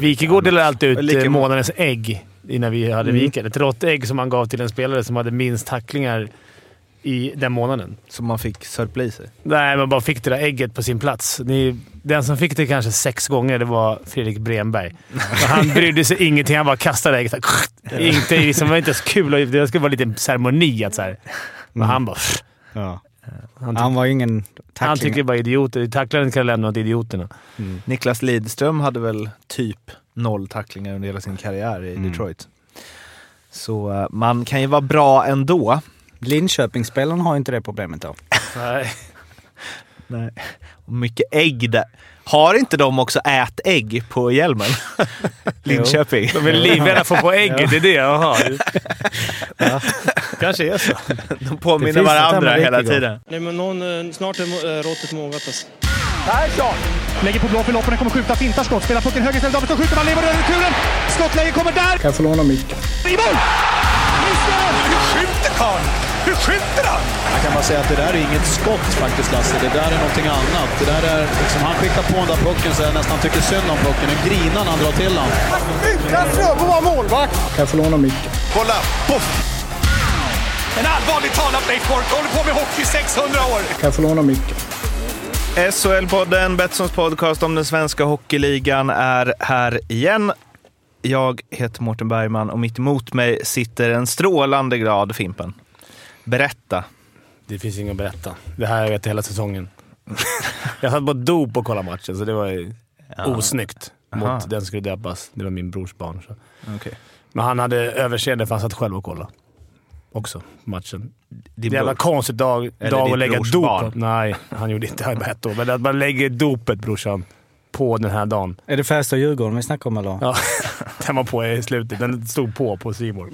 Wikegård delade alltid ut eh, må- månadens ägg innan vi hade Mm. Wiked. Ett råttägg som man gav till en spelare som hade minst tacklingar i den månaden. Som man fick sörpla i sig. Nej, man bara fick det där ägget på sin plats. Ni, den som fick det kanske sex gånger, det var Fredrik Bremberg. Han brydde sig ingenting. Han bara kastade ägget. Inte, liksom, det var inte ens kul. Det skulle vara lite en ceremoni. Att, så här. Men Mm. han bara... Ja. Han, Han var ingen han tackling. tycker bara idioter. Tacklaren kan lämna åt idioterna. Mm. Niklas Lidström hade väl typ noll tacklingar under hela sin karriär i Mm. Detroit. Så eh, man kan ju vara bra ändå. Linköpingsspelarna har inte det problemet då. Nej. Nej. Och mycket ägg där. Har inte de också ätägg på hjälmen? Linköping. De är livrädda för att få ägget. Det är det. Jaha. Ja. Kanske är så. De påminner varandra hela tiden. Nej, men någon, eh, snart är eh, råttet mogat alltså. Lägger på blå för loppen, kommer skjuta, fintar skott, spelar pucken höger istället, Davidsson skjuter, man lever över returen! Skottläge kommer där! Kan jag få låna micken? I mål! Missar! Hur skjuter karln? Hur skjuter han? Jag kan bara säga att det där är inget skott faktiskt Lasse. Det där är någonting annat. Det där är liksom, han skickar på den där pucken så jag nästan tycker synd om pucken. Den grinar när han drar till den. Utan Fröbo var målvakt! Kan jag få låna micken? Kolla! Poff! En allvarligt talad Leif Boork håller på med hockey i 600 år. Kan jag få låna micken? SHL-podden, Betssons podcast om den svenska hockeyligan, är här igen. Jag heter Mårten Bergman och mitt emot mig sitter en strålande glad Fimpen. Berätta. Det finns inget att berätta. Det här har jag vet hela säsongen. jag satt på dop och kollade matchen, så det var ju osnyggt Aha. mot den som skulle döpas. Det var min brors barn. Så. Okay. Men han hade överseende för han satt själv och kollade. Också matchen. Din Det är jävla bror. konstigt dag, Eller dag att lägga dop. Nej, han gjorde inte. Han var ett år. Men att man lägger dopet brorsan på den här dagen. Är det Färjestad och Djurgården vi snackar om eller? Ja, den var på i slutet. Den stod på på Simor.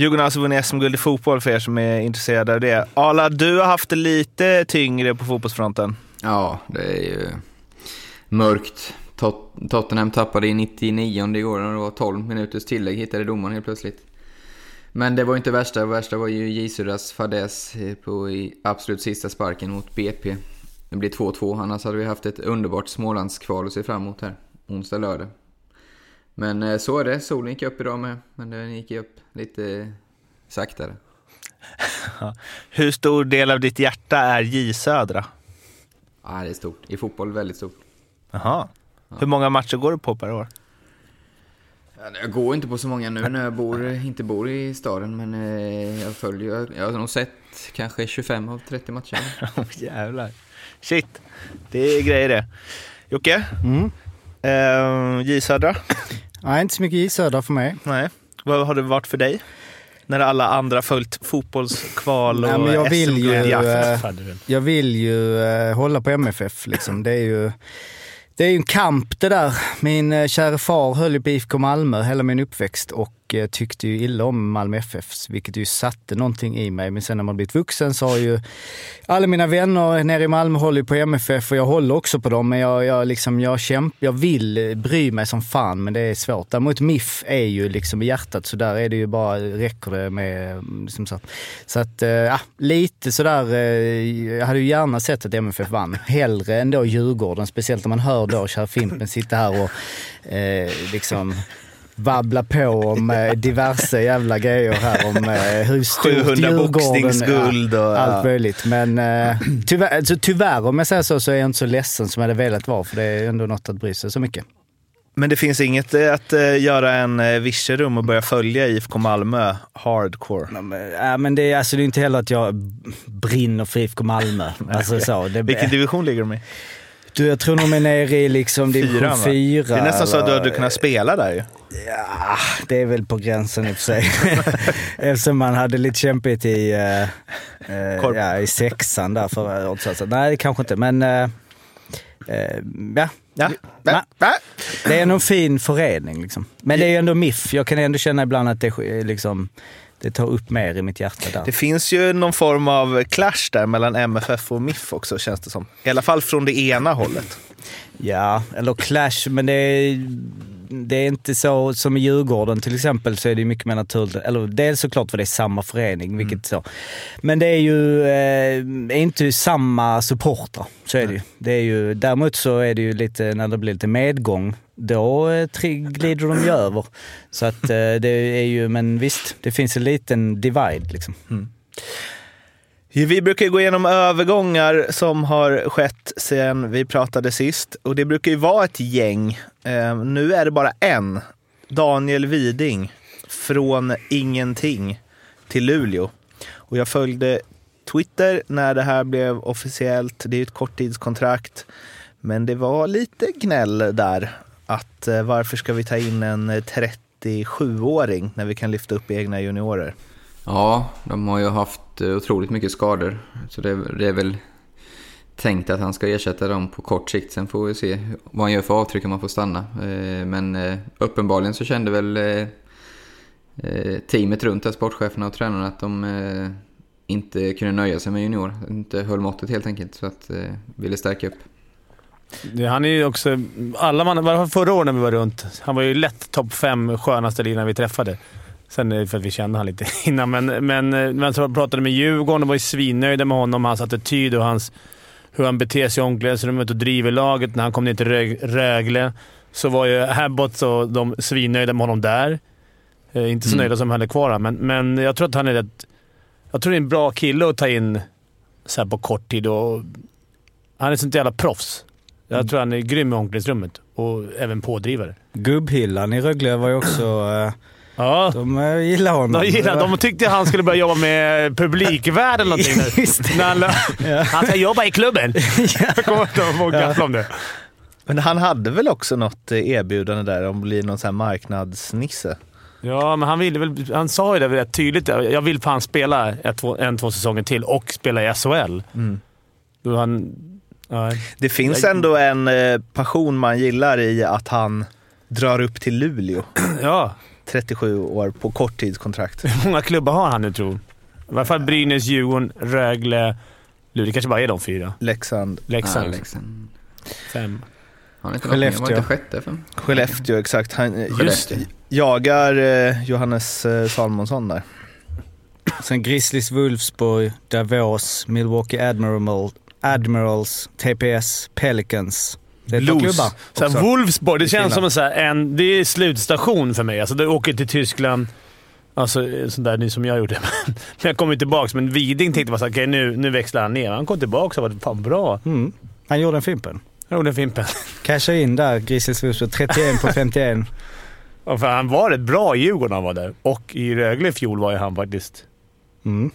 Djurgården har alltså vunnit SM-guld i fotboll för er som är intresserade av det. Arla, du har haft det lite tyngre på fotbollsfronten. Ja, det är ju mörkt. Tot- Tottenham tappade i 99 igår när det var 12 minuters tillägg hittade domaren helt plötsligt. Men det var inte värsta. Det värsta var ju Jisuras fadäs på i absolut sista sparken mot BP. Det blir 2-2. Annars hade vi haft ett underbart Smålandskval att se fram emot här. Onsdag, lördag. Men eh, så är det. Solen gick upp idag med. Men den gick upp lite saktare. Hur stor del av ditt hjärta är J Södra? Ja, det är stort. I fotboll väldigt stort. Jaha. Hur många matcher går du på per år? Ja, Jag går inte på så många nu när jag bor, inte bor i staden, men eh, jag följer, jag har nog sett kanske 25 av 30 matcher. Oh, jävlar. Shit, det är grejer det. Jocke? Mm. Eh, J Södra? Nej, inte så mycket i södra för mig. Nej. Vad har det varit för dig? När alla andra följt fotbollskval och Nej, jag vill ju, eh, Jag vill ju eh, hålla på MFF liksom. Det är ju... Det är ju en kamp det där. Min eh, kära far höll ju på IFK Malmö hela min uppväxt och Eh, tyckte ju illa om Malmö FF, vilket ju satte någonting i mig. Men sen när man blivit vuxen så har ju alla mina vänner nere i Malmö håller ju på MFF och jag håller också på dem. Men jag, jag, liksom, jag, kämp, jag vill eh, bry mig som fan, men det är svårt. Däremot MIF är ju liksom i hjärtat, så där är det ju bara, räcker det med... Mm, liksom så. så att, eh, ja, lite sådär, jag hade ju gärna sett att MFF vann. Hellre än då Djurgården, speciellt när man hör då Kär Fimpen sitta här och eh, liksom babbla på om eh, diverse jävla grejer här om eh, hur stort 700 Djurgården... boxningsguld och- allt möjligt. Men eh, tyvärr, alltså, tyvärr, om jag säger så, så är jag inte så ledsen som jag hade velat vara, för det är ändå något att bry sig så mycket. Men det finns inget att göra en vischerum och börja följa IFK Malmö hardcore? Ja, men det, är, alltså, det är inte heller att jag brinner för IFK Malmö. Alltså, så, det, Vilken division ligger de i? Du, jag tror de är nere i liksom va? 4. Det är nästan så att du hade kunnat spela där ju. Ja, det är väl på gränsen i och för sig. Eftersom man hade lite kämpigt i, eh, eh, ja, i sexan där förra året. Så att- Nej, det kanske inte, men eh, eh, ja. Ja. Nej. Det är en fin förening. Liksom. Men det är ju ändå MIF. Jag kan ändå känna ibland att det, är liksom, det tar upp mer i mitt hjärta där. Det finns ju någon form av clash där mellan MFF och MIF också känns det som. I alla fall från det ena hållet. Ja, eller clash, men det är, det är inte så som i Djurgården till exempel så är det mycket mer naturligt. Eller dels såklart för det är samma förening, vilket så. Men det är ju eh, inte samma supportrar, så är det ju. Det är ju. Däremot så är det ju lite, när det blir lite medgång, då eh, glider de ju över. Så att eh, det är ju, men visst, det finns en liten divide liksom. Mm. Vi brukar ju gå igenom övergångar som har skett sedan vi pratade sist. Och det brukar ju vara ett gäng. Eh, nu är det bara en. Daniel Widing. Från ingenting till Luleå. Och jag följde Twitter när det här blev officiellt. Det är ju ett korttidskontrakt. Men det var lite gnäll där. Att eh, varför ska vi ta in en eh, 37-åring när vi kan lyfta upp egna juniorer? Ja, de har ju haft eh, otroligt mycket skador. Så det, det är väl tänkt att han ska ersätta dem på kort sikt. Sen får vi se vad han gör för avtryck om han får stanna. Eh, Men eh, uppenbarligen så kände väl eh, eh teamet runt där, sportcheferna och tränarna, att de eh, inte kunde nöja sig med junior. Inte höll måttet helt enkelt. Så att eh, ville stärka upp. Han är ju också... Alla man, förra året när vi var runt, han var ju lätt topp fem skönaste linan vi träffade. Sen för att vi kände han lite innan, men, men, eh, men så pratade med Djurgården och var ju svinnöjda med honom. Hans attityd och hans, hur han beter sig i omklädningsrummet och driver laget. När han kom ner till Rög, Rögle så var ju Habbots och de svinnöjda med honom där. Eh, inte så Mm. nöjda som han är kvar, men, men jag tror att han är rätt... Jag tror det är en bra kille att ta in så på kort tid. Och, han är sånt jävla proffs. Jag tror han är grym i omklädningsrummet och även pådrivare. Gubbhyllan i Rögle var ju också... eh, Ja, De eh, gillar honom. de, gillade, de tyckte han skulle börja jobba med publikvärd eller någonting. nu. När han, lö- han ska jobba i klubben. Jag kommer inte ihåg gaffla om det. Men han hade väl också något eh, erbjudande där om att bli någon sån här marknadsnisse? Ja, men han, ville väl, han sa ju det rätt tydligt. Jag vill fan spela ett, två, en, två säsonger till och spela i SHL. Mm. Då han... Det finns Jag- ändå en eh, passion man gillar i att han drar upp till Luleå. ja. 37 år på korttidskontrakt. Hur många klubbar har han nu tror I alla fall Brynäs, Djurgården, Rögle, Luleå. Det kanske bara är de fyra. Leksand, Leksand. Ja, Leksand. Fem. Han inte mer, var Skellefteå. inte sjätte för Skellefteå exakt. Han eh, Just det. jagar eh, Johannes Salmonsson där. Sen Grizzlies, Wolfsburg, Davos, Milwaukee Admiral, Admirals, TPS, Pelicans. Det är Blues. också. Wolfsburg, det känns som en, så här, en... Det är slutstation för mig. Alltså, du åker till Tyskland. Alltså sånt där som jag gjorde. Men jag kommer tillbaka. Men Widing tänkte bara såhär, okej nu, nu växlar han ner. Han kom tillbaka och var fan bra. Mm. Han gjorde en Fimpen. Han gjorde en Fimpen. Casha in där, Wolfsburg. 31 på 51. Ja, för han var rätt bra i Djurgården när han var där. Och i Rögle i fjol var ju han faktiskt, Mm.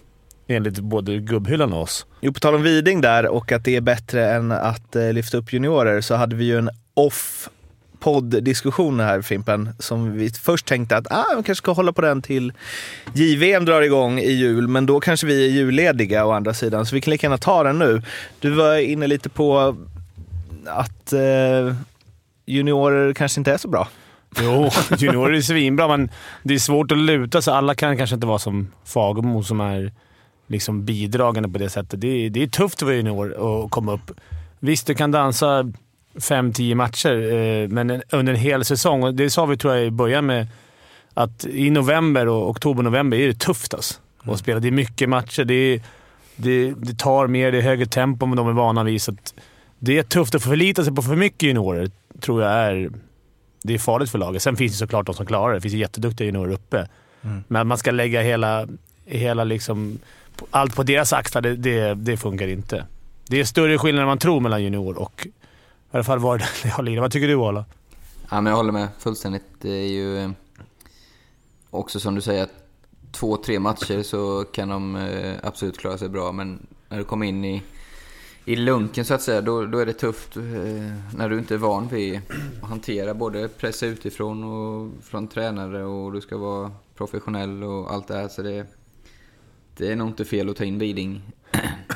Enligt både gubbhyllan och oss. Jo, på tal om Widing där och att det är bättre än att eh, lyfta upp juniorer så hade vi ju en off podd-diskussion här Fimpen som vi först tänkte att ah, vi kanske ska hålla på den till JVM drar igång i jul men då kanske vi är jullediga å andra sidan så vi kan lika gärna ta den nu. Du var inne lite på att eh, juniorer kanske inte är så bra. Jo, juniorer är svinbra, men det är svårt att luta sig. Alla kan kanske inte vara som Fagemo som är liksom bidragande på det sättet. Det är, det är tufft att vara junior och komma upp. Visst, du kan dansa fem, tio matcher, eh, men en- under en hel säsong. Och det sa vi tror jag i början med att i november och oktober-november är det tufft alltså, att spela. Det är mycket matcher. Det, är, det, det tar mer, det är högre tempo än de är vana vid. Så att det är tufft att förlita sig på för mycket juniorer, tror jag är det är farligt för laget. Sen finns det såklart de som klarar det. Det finns ju jätteduktiga juniorer uppe. Men att man ska lägga hela, hela liksom, allt på deras axlar, det, det, det funkar inte. Det är större skillnad än man tror mellan junior och... I alla fall var det jag har. Vad tycker du Ola? Ja, men jag håller med fullständigt. Det är ju eh, också som du säger att två, tre matcher så kan de eh, absolut klara sig bra. Men när du kommer in i, i lunken så att säga, då, då är det tufft. Eh, när du inte är van vid att hantera både press utifrån och från tränare och du ska vara professionell och allt det här. Så det, det är nog inte fel att ta in Widing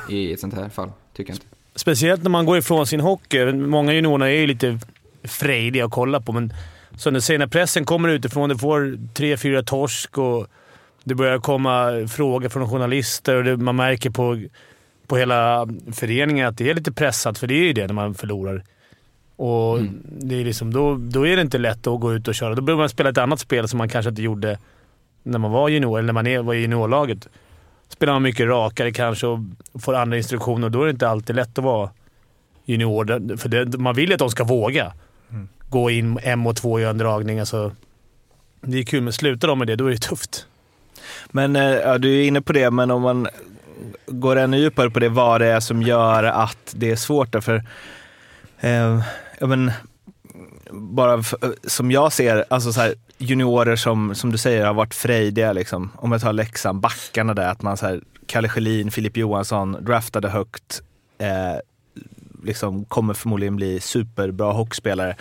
i ett sånt här fall, tycker jag inte. Speciellt när man går ifrån sin hockey. Många juniorer är ju lite frejdiga att kolla på, men som du säger, när pressen kommer utifrån, du får tre, fyra torsk och det börjar komma frågor från journalister och det, man märker på, på hela föreningen att det är lite pressat, för det är ju det när man förlorar. Och det är liksom, då, då är det inte lätt att gå ut och köra. Då behöver man spela ett annat spel som man kanske inte gjorde när man var junior, eller när man är, var i juniorlaget. Spelar man mycket rakare kanske och får andra instruktioner. Då är det inte alltid lätt att vara junior. För det, man vill ju att de ska våga. gå in en mot två i en dragning. Alltså, det är kul, men slutar de med det, då är det tufft. Men eh, ja, du är inne på det, men om man går ännu djupare på det, vad det är som gör att det är svårt. Därför, eh, ja, men, bara som jag ser, alltså så här, juniorer som, som du säger har varit frejdiga. Liksom. Om jag tar Leksand, backarna där, att man så här, Kalle Schelin, Filip Johansson, draftade högt, eh, liksom kommer förmodligen bli superbra hockeyspelare.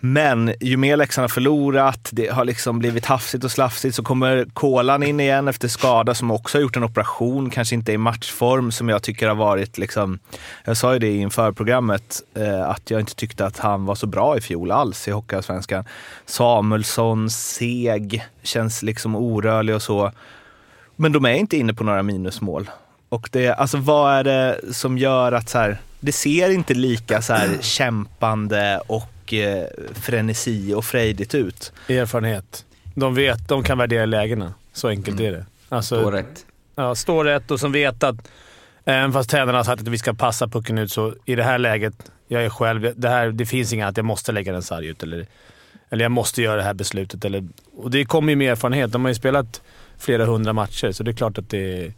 Men ju mer Leksand har förlorat, det har liksom blivit hafsigt och slafsigt, så kommer Kolan in igen efter skada som också har gjort en operation, kanske inte i matchform som jag tycker har varit liksom, jag sa ju det inför programmet, eh, att jag inte tyckte att han var så bra i fjol alls i Hockeyallsvenskan. Samuelsson, seg, känns liksom orörlig och så. Men de är inte inne på några minusmål. Och det, alltså vad är det som gör att så här, det ser inte lika så här kämpande och eh, frenesi och frejdigt ut? Erfarenhet. De vet, de kan värdera lägena. Så enkelt är det. Alltså, Står rätt. Ja, stå rätt och som vet att även fast tränarna har sagt att vi ska passa pucken ut, så i det här läget, jag är själv, det, här, det finns inget att jag måste lägga den sarg ut eller, eller jag måste göra det här beslutet. Eller, och det kommer ju med erfarenhet. De har ju spelat flera hundra matcher, så det är klart att det,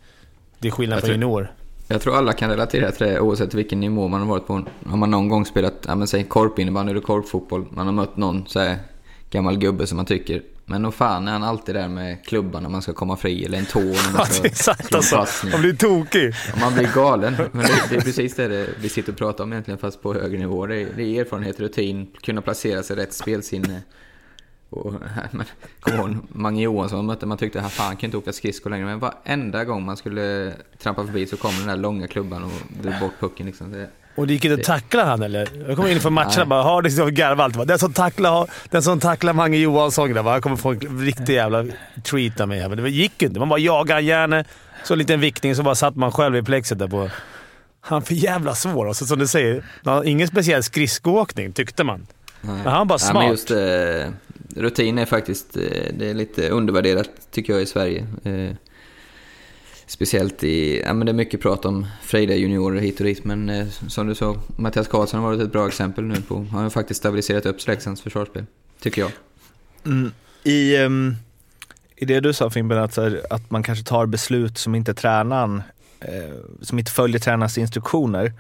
det är skillnad Jag på tror- junior. Jag tror alla kan relatera till det oavsett vilken nivå man har varit på. Har man någon gång spelat, ja men säg korpinnebandy eller korpfotboll. Man har mött någon så här gammal gubbe som man tycker, men nog fan är han alltid där med klubban när man ska komma fri eller en tå när Ja, man ska är exakt alltså. passning. Man blir tokig. Ja, Man blir galen. Men det, det är precis det, det vi sitter och pratar om egentligen, fast på högre nivå. Det är, det är erfarenhet, rutin, kunna placera sig rätt, spelsinne. Och, men, kom ihåg Mange Johansson man mötte, man tyckte att fan kan inte åka skridskor längre. Men varenda gång man skulle trampa förbi så kom den där långa klubban och drog bort pucken. Liksom. Det, Och det gick inte att tackla han eller? Jag kommer in för matcherna och bara har liksom garvar alltid. bara, Den som tacklar, den som tacklar Mange Johansson grabbar, han kommer få en riktig jävla treat av mig här. Men det gick ju inte. Man bara jagade han gärna. Så en liten vickning så bara satt man själv i plexet där på... Han för jävla svår. Och så, som du säger, han ingen speciell skridskoåkning tyckte man. Nej. Men han bara Ja, smart. men just eh, rutin är faktiskt eh, det är lite undervärderat tycker jag i Sverige. Eh, speciellt i, ja men det är mycket prat om frejda juniorer hit och dit men eh, som du sa, Mattias Karlsson har varit ett bra exempel nu på, han har faktiskt stabiliserat upp Leksands försvarsspel. Tycker jag. Mm. I, um, I det du sa Fimpen, att, här, att man kanske tar beslut som inte tränaren, eh, som inte följer tränarens instruktioner.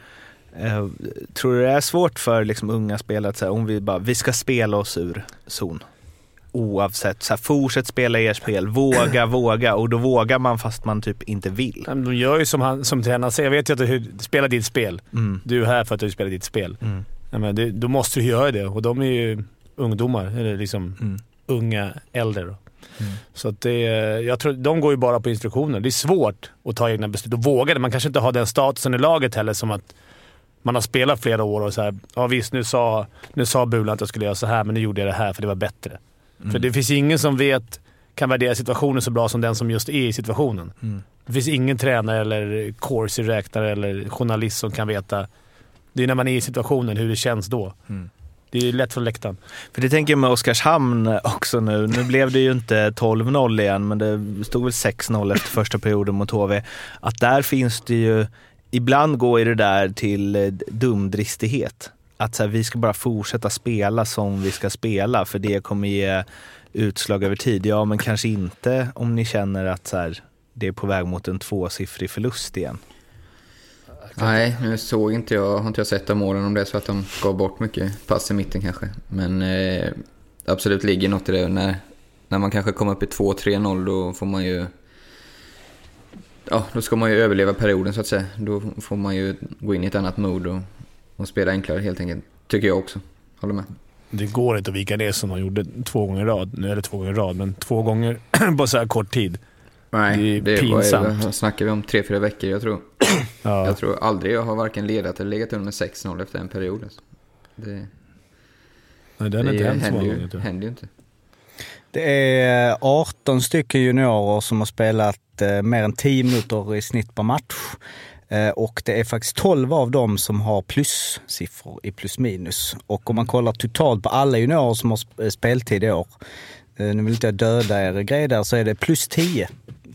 Eh, tror du det är svårt för liksom, unga spelare att säga om vi bara, vi ska spela oss ur zon? Oavsett, så här, fortsätt spela er spel, våga, våga och då vågar man fast man typ inte vill. Men De gör ju som, han, som tränaren säger. Jag vet ju att du spelar ditt spel. Mm. Du är här för att du spelar ditt spel. Mm. Ja, men det, då måste du göra det och de är ju ungdomar. Eller liksom Mm. unga äldre. Mm. Så att det, jag tror, de går ju bara på instruktioner. Det är svårt att ta egna beslut och våga det. Man kanske inte har den statusen i laget heller som att man har spelat flera år och så här, ja visst nu sa, nu sa Bulan att jag skulle göra så här men nu gjorde jag det här för det var bättre. För det finns ingen som vet, kan värdera situationen så bra som den som just är i situationen. Mm. Det finns ingen tränare eller corsi-räknare eller journalist som kan veta. Det är när man är i situationen, hur det känns då. Mm. Det är lätt från läktaren. För det tänker jag med Oskarshamn också nu. Nu blev det ju inte 12-0 igen, men det stod väl 6-0 efter första perioden mot HV. Att där finns det ju, ibland går ju det där till eh, dumdristighet. Att så här, vi ska bara fortsätta spela som vi ska spela, för det kommer ge utslag över tid. Ja, men kanske inte om ni känner att så här, det är på väg mot en tvåsiffrig förlust igen. Nej, nu såg inte jag, har inte jag sett de målen om det är så att de gav bort mycket pass i mitten kanske. Men eh, absolut ligger något i det. När, när man kanske kommer upp i 2-3-0 då får man ju... Ja, då ska man ju överleva perioden så att säga. Då får man ju gå in i ett annat mode och, och spela enklare helt enkelt. Tycker jag också. Håller med. Det går inte att vika ner som de gjorde två gånger i rad. Nu är det två gånger i rad, men två gånger på så här kort tid. Nej, Det är var ju- pinsamt. vad snackar vi om? Tre, fyra veckor. Jag tror, Ja. jag tror aldrig jag har varken ledat eller legat under med 6-0 efter en period. Alltså. Det, Nej, den har det inte händer, många ju, gånger. händer ju inte. Det är 18 stycken juniorer som har spelat eh, mer än 10 minuter i snitt per match. Eh, och det är faktiskt 12 av dem som har plussiffror i plus minus. Och om man kollar totalt på alla juniorer som har eh, speltid i år, eh, nu vill inte jag döda er grej där, så är det plus 10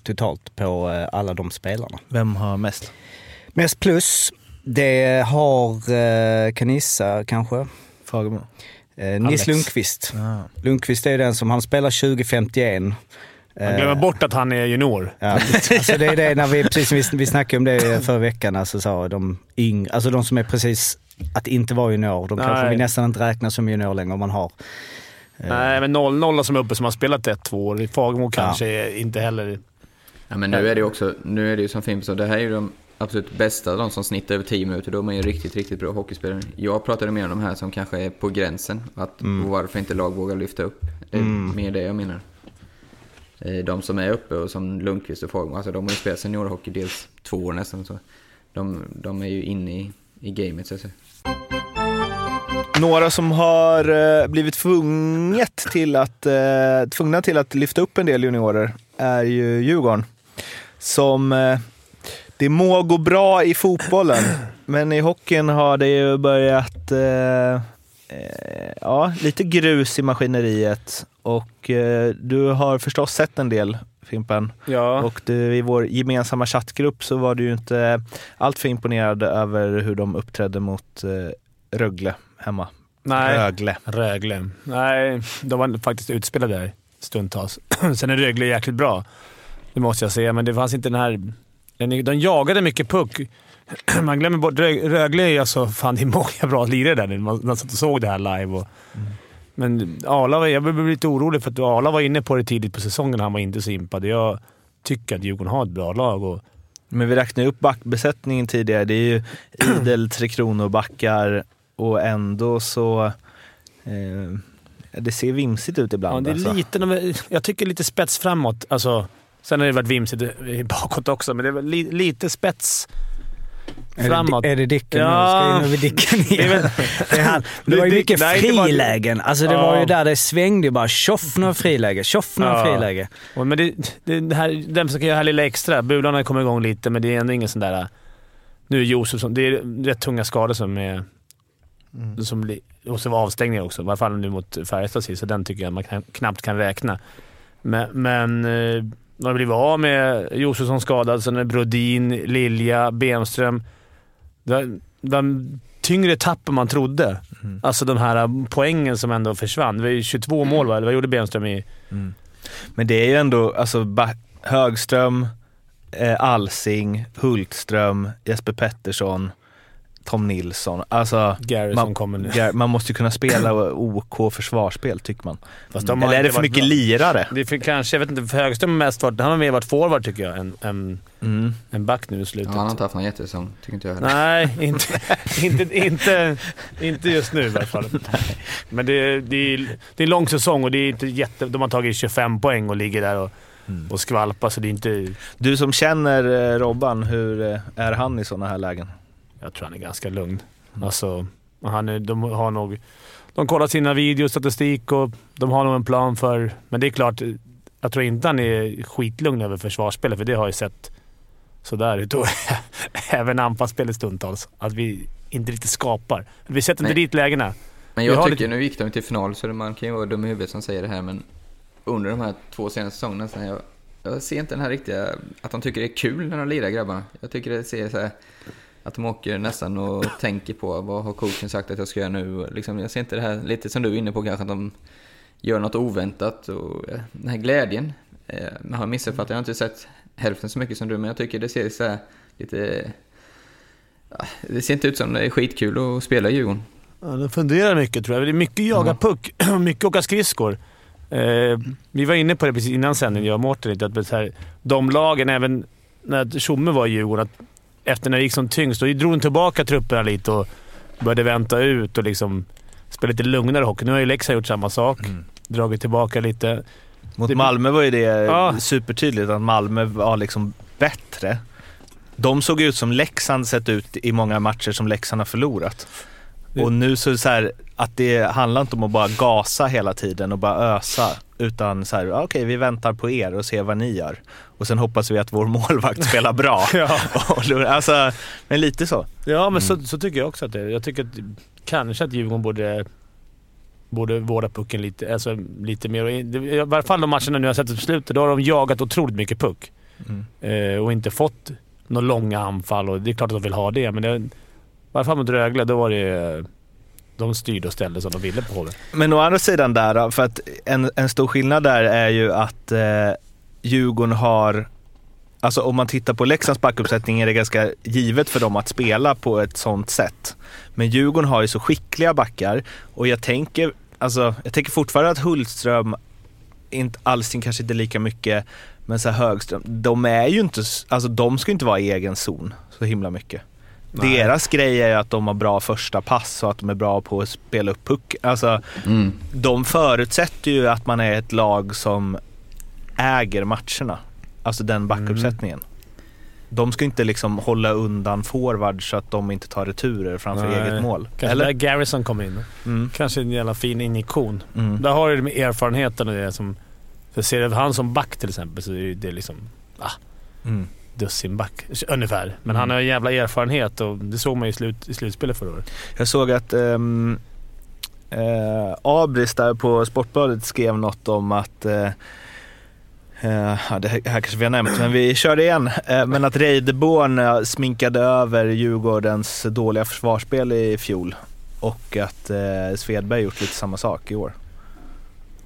totalt på alla de spelarna. Vem har mest? Mest plus, det har, kan gissa kanske? Fagemo? Eh, Nils. Lundqvist. Lundqvist är den som, han spelar 2051. Man glömmer bort att han är junior. Ja, alltså det är det när vi, precis vi, vi snackade om det förra veckan, alltså så, de yng, alltså de som är precis att inte vara junior, de kanske Nej. vi nästan inte räknar som junior längre om man har. Nej, men 0-0 som är uppe som har spelat ett, två år. Fagmo kanske är inte heller... Ja, men nu är det ju också, nu är det ju som Fimp sa, det här är ju de absolut bästa, de som snittar över 10 minuter. De är ju riktigt, riktigt bra hockeyspelare. Jag pratade mer om de här som kanske är på gränsen. Att, och varför inte lag vågar lyfta upp. Det är mer det jag menar. Eh, de som är uppe och som Lundqvist och Fagmo, alltså de har ju spelat seniorhockey dels två år nästan. Så de, de är ju inne i, i gamet så att säga. Några som har eh, blivit tvunget till att, eh, tvungna till att lyfta upp en del juniorer är ju Djurgården. Som, det må gå bra i fotbollen, men i hockeyn har det ju börjat, eh, ja, lite grus i maskineriet. Och eh, du har förstås sett en del, Fimpen. Ja. Och du, i vår gemensamma chattgrupp så var du ju inte alltför imponerad över hur de uppträdde mot eh, Rögle hemma. Nej. Rögle. Rögle. Nej, de var faktiskt utspelade där stundtals. Sen är Rögle jäkligt bra. Det måste jag säga, men det fanns inte den här... De jagade mycket puck. Man glömmer bort... Rö- Rögle är alltså... Fan, det är många bra lirare där nu. Man, man satt och såg det här live. Och, Men Arla, jag blev lite orolig för att Arla var inne på det tidigt på säsongen. Han var inte så impad. Jag tycker att Djurgården har ett bra lag. Och, Men vi räknade upp backbesättningen tidigare. Det är ju idel Tre Kronor-backar och ändå så... Eh, det ser vimsigt ut ja, ibland. det är alltså. lite, jag tycker lite spets framåt. Alltså, sen har det varit vimsigt bakåt också, men det är li, lite spets framåt. Är det, är det Dicken Ja. nu? Ska vi in över Dicken igen? Det, är han. det var ju mycket frilägen. Alltså det Ja. var ju där det svängde bara. Tjoff några friläge, tjoff några Ja. friläge. Men det, det, det här, den som kan göra här lilla extra. Bulan har kommit igång lite, men det är ändå ingen sån där... Nu är Josefsson... Det är rätt tunga skador som är... Som, blir- och så var avstängningar också. I alla fall nu mot Färjestad sist, så den tycker jag man knappt kan räkna. Men, men eh, de har blivit av med Josefsson skadad, sen är Brodin, Lilja, Bemström. Det var tyngre tapp än man trodde. Alltså de här poängen som ändå försvann. Det var ju 22 mål, va? Eller vad gjorde Bemström i... Men det är ju ändå alltså, Högström, eh, Alsing, Hultström, Jesper Pettersson, Tom Nilsson. Alltså, man, som kommer nu. Gar- man måste ju kunna spela OK försvarsspel tycker man. Har Eller är det för mycket bra. lirare? Det är för kanske, jag vet inte, för Högström har mest varit, han har mer varit forward tycker jag, än, än, Mm. än back nu i Ja, slutet. han har inte haft någon jättesäsong, tycker inte jag heller. Nej, inte, inte, inte, inte just nu i alla fall. Men det, det, är, det är en lång säsong och det är inte jätte, de har tagit 25 poäng och ligger där och, och skvalpar, så det är inte... Du som känner eh, Robban, hur eh, är han i sådana här lägen? Jag tror han är ganska lugn. Alltså, han är, de har nog... De kollar sina videos, statistik och de har nog en plan för... Men det är klart, jag tror inte han är skitlugn över försvarsspelet, för det har ju sett sådär ut. Och även anfallsspelet stundtals. Att vi inte riktigt skapar. Vi sätter inte dit lägena. Men jag tycker, lite- nu gick de till final så man kan ju vara dum i huvudet som säger det här men under de här två senaste säsongerna så jag, jag ser inte den här riktiga, att de tycker det är kul när de lirar grabbarna. Jag tycker det ser så här, att de åker nästan och tänker på vad har coachen sagt att jag ska göra nu. Liksom, jag ser inte det här, lite som du är inne på kanske, att de gör något oväntat och eh, den här glädjen. Eh, Man har missuppfattat, jag har inte sett hälften så mycket som du men jag tycker det ser så här lite ja, det ser inte ut som det är skitkul att spela i Djurgården. Ja, de funderar mycket tror jag. Det är mycket jaga puck, mycket åka skridskor. Eh, vi var inne på det precis innan sändning, jag och Mårten, att så här, de lagen, även när Tjomme var i Djurgården, att efter när det gick som tyngst, då drog de tillbaka trupperna lite och började vänta ut och liksom spela lite lugnare hockey. Nu har ju Leksand gjort samma sak. Dragit tillbaka lite. Mot Det- Malmö var ju det Ja. supertydligt att Malmö var liksom bättre. De såg ut som Leksand sett ut i många matcher som Leksand har förlorat. Och nu så är det så här, att det handlar inte om att bara gasa hela tiden och bara ösa. Utan så här, "Ah, okej vi väntar på er och ser vad ni gör. Och sen hoppas vi att vår målvakt spelar bra. Ja. Och då- alltså, men lite så. Ja, men så, så tycker jag också att det är. Jag tycker att kanske att Djurgården borde, borde vårda pucken lite, alltså, lite mer. I- varje fall de matcherna nu har sett på slutet, då har de jagat otroligt mycket puck. Eh, och inte fått några långa anfall. Och det är klart att de vill ha det, men det, i varje fall mot Rögle, då var det... De styrde och ställde som de ville på HV. Men å andra sidan där då, för att en, en stor skillnad där är ju att eh, Djurgården har Alltså om man tittar på Leksands backuppsättning är det ganska givet för dem att spela på ett sånt sätt. Men Djurgården har ju så skickliga backar och jag tänker, alltså, jag tänker fortfarande att Hultström, inte alls kanske inte lika mycket, men så här Högström, de är ju inte, alltså de ska inte vara i egen zon så himla mycket. Nej. Deras grej är att de har bra första pass och att de är bra på att spela upp puck. Alltså, Mm. de förutsätter ju att man är ett lag som äger matcherna. Alltså den backuppsättningen. De ska inte liksom hålla undan forward så att de inte tar returer framför Nej. eget mål. Kanske Eller? där Garrison kom in. Mm. Kanske en jävla fin injektion. Mm. Där har du med erfarenheten och det som... För ser du han som back till exempel så är det liksom Mm. Dussinback ungefär. Men han Mm. har en jävla erfarenhet och det såg man ju i, slut, i slutspelet förra året. Jag såg att um, uh, Abris där på Sportbladet skrev något om att eh, ja, det här kanske vi har nämnt, men vi kör det igen. Eh, men att Reideborn sminkade över Djurgårdens dåliga försvarsspel i fjol och att eh, Svedberg gjort lite samma sak i år.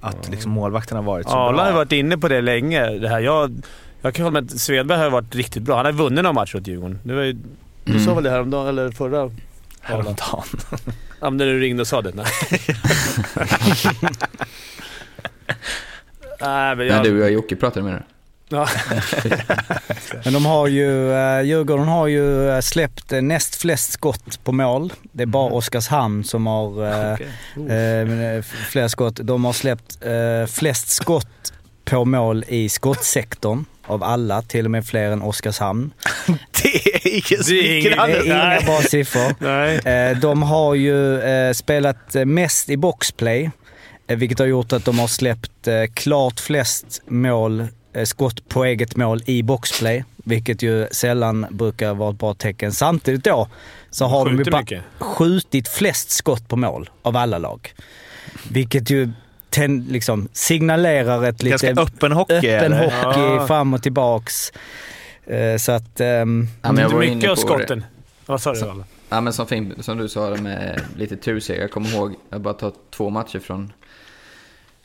Att liksom målvakterna har varit så Arla bra. har varit inne på det länge. Det här. Jag, jag kan hålla med att Svedberg har varit riktigt bra. Han har vunnit några matcher åt Djurgården. Det var ju, Du Mm. sa väl det häromdagen, eller förra? Häromdagen. Ja, men när du ringde och sa det. Nej. Nej, men jag... du och Jocke pratade med dig. Ja. Men de har ju, eh, Djurgården har ju eh, släppt eh, näst flest skott på mål. Det är bara Oskarshamn som har eh, Okej. eh, fler skott. De har släppt eh, flest skott på mål i skottsektorn av alla, till och med fler än Oskarshamn. Det är ingen Det är ingen- Det smickrande. är inga bra siffror. Nej. Eh, De har ju eh, spelat eh, mest i boxplay, vilket har gjort att de har släppt klart flest mål, skott på eget mål i boxplay, vilket ju sällan brukar vara ett bra tecken. Samtidigt då så har de ju Skjuter bara mycket. skjutit flest skott på mål av alla lag. Vilket ju ten, liksom signalerar ett lite Ganska öppen hockey. öppen eller? hockey Ja. fram och tillbaks. Eh, Så att... ehm, Ja, men jag var mycket av skotten. Vad sa du? Ja, men som, Fimp, som du sa med lite turseger. Jag kommer ihåg, jag bara tar två matcher från,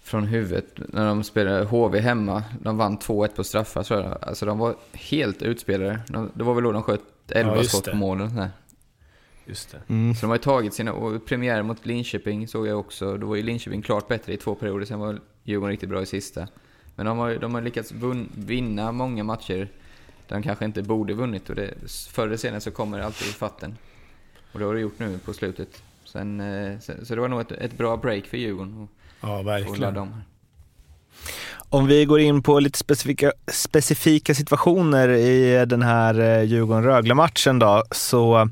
från huvudet. När de spelade HV hemma. De vann 2-1 på straffar tror jag. Alltså de var helt utspelade. De, det var väl då de sköt 11 Ja, skott på målen. Just det. mm. så de har ju tagit sina, och premiär mot Linköping såg jag också. Då var ju Linköping klart bättre i två perioder. Sen var Djurgården riktigt bra i sista. Men de har, de har lyckats vinna många matcher där de kanske inte borde vunnit. Och det, förr eller senare så kommer det alltid i fatten. Och det har det gjort nu på slutet. Sen, eh, sen, så det var nog ett, ett bra break för Djurgården Ja, att verkligen. Om vi går in på lite specifika, specifika situationer i den här eh, Djurgården-Rögle-matchen då, så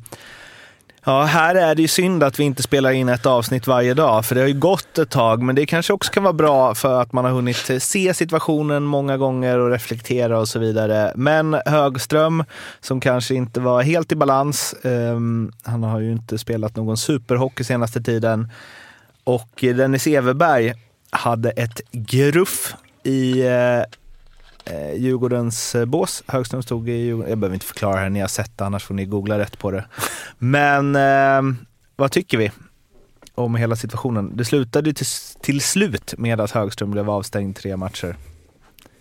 Ja, här är det ju synd att vi inte spelar in ett avsnitt varje dag, för det har ju gått ett tag, men det kanske också kan vara bra för att man har hunnit se situationen många gånger och reflektera och så vidare. Men Högström, som kanske inte var helt i balans, um, han har ju inte spelat någon superhockey senaste tiden, och Dennis Everberg hade ett gruff i eh, eh, Djurgårdens eh, bås. Högström stod i Djurgården. Jag behöver inte förklara det, ni har sett det, annars får ni googla rätt på det. Men eh, vad tycker vi om hela situationen? Det slutade till, till slut med att Högström blev avstängd tre matcher.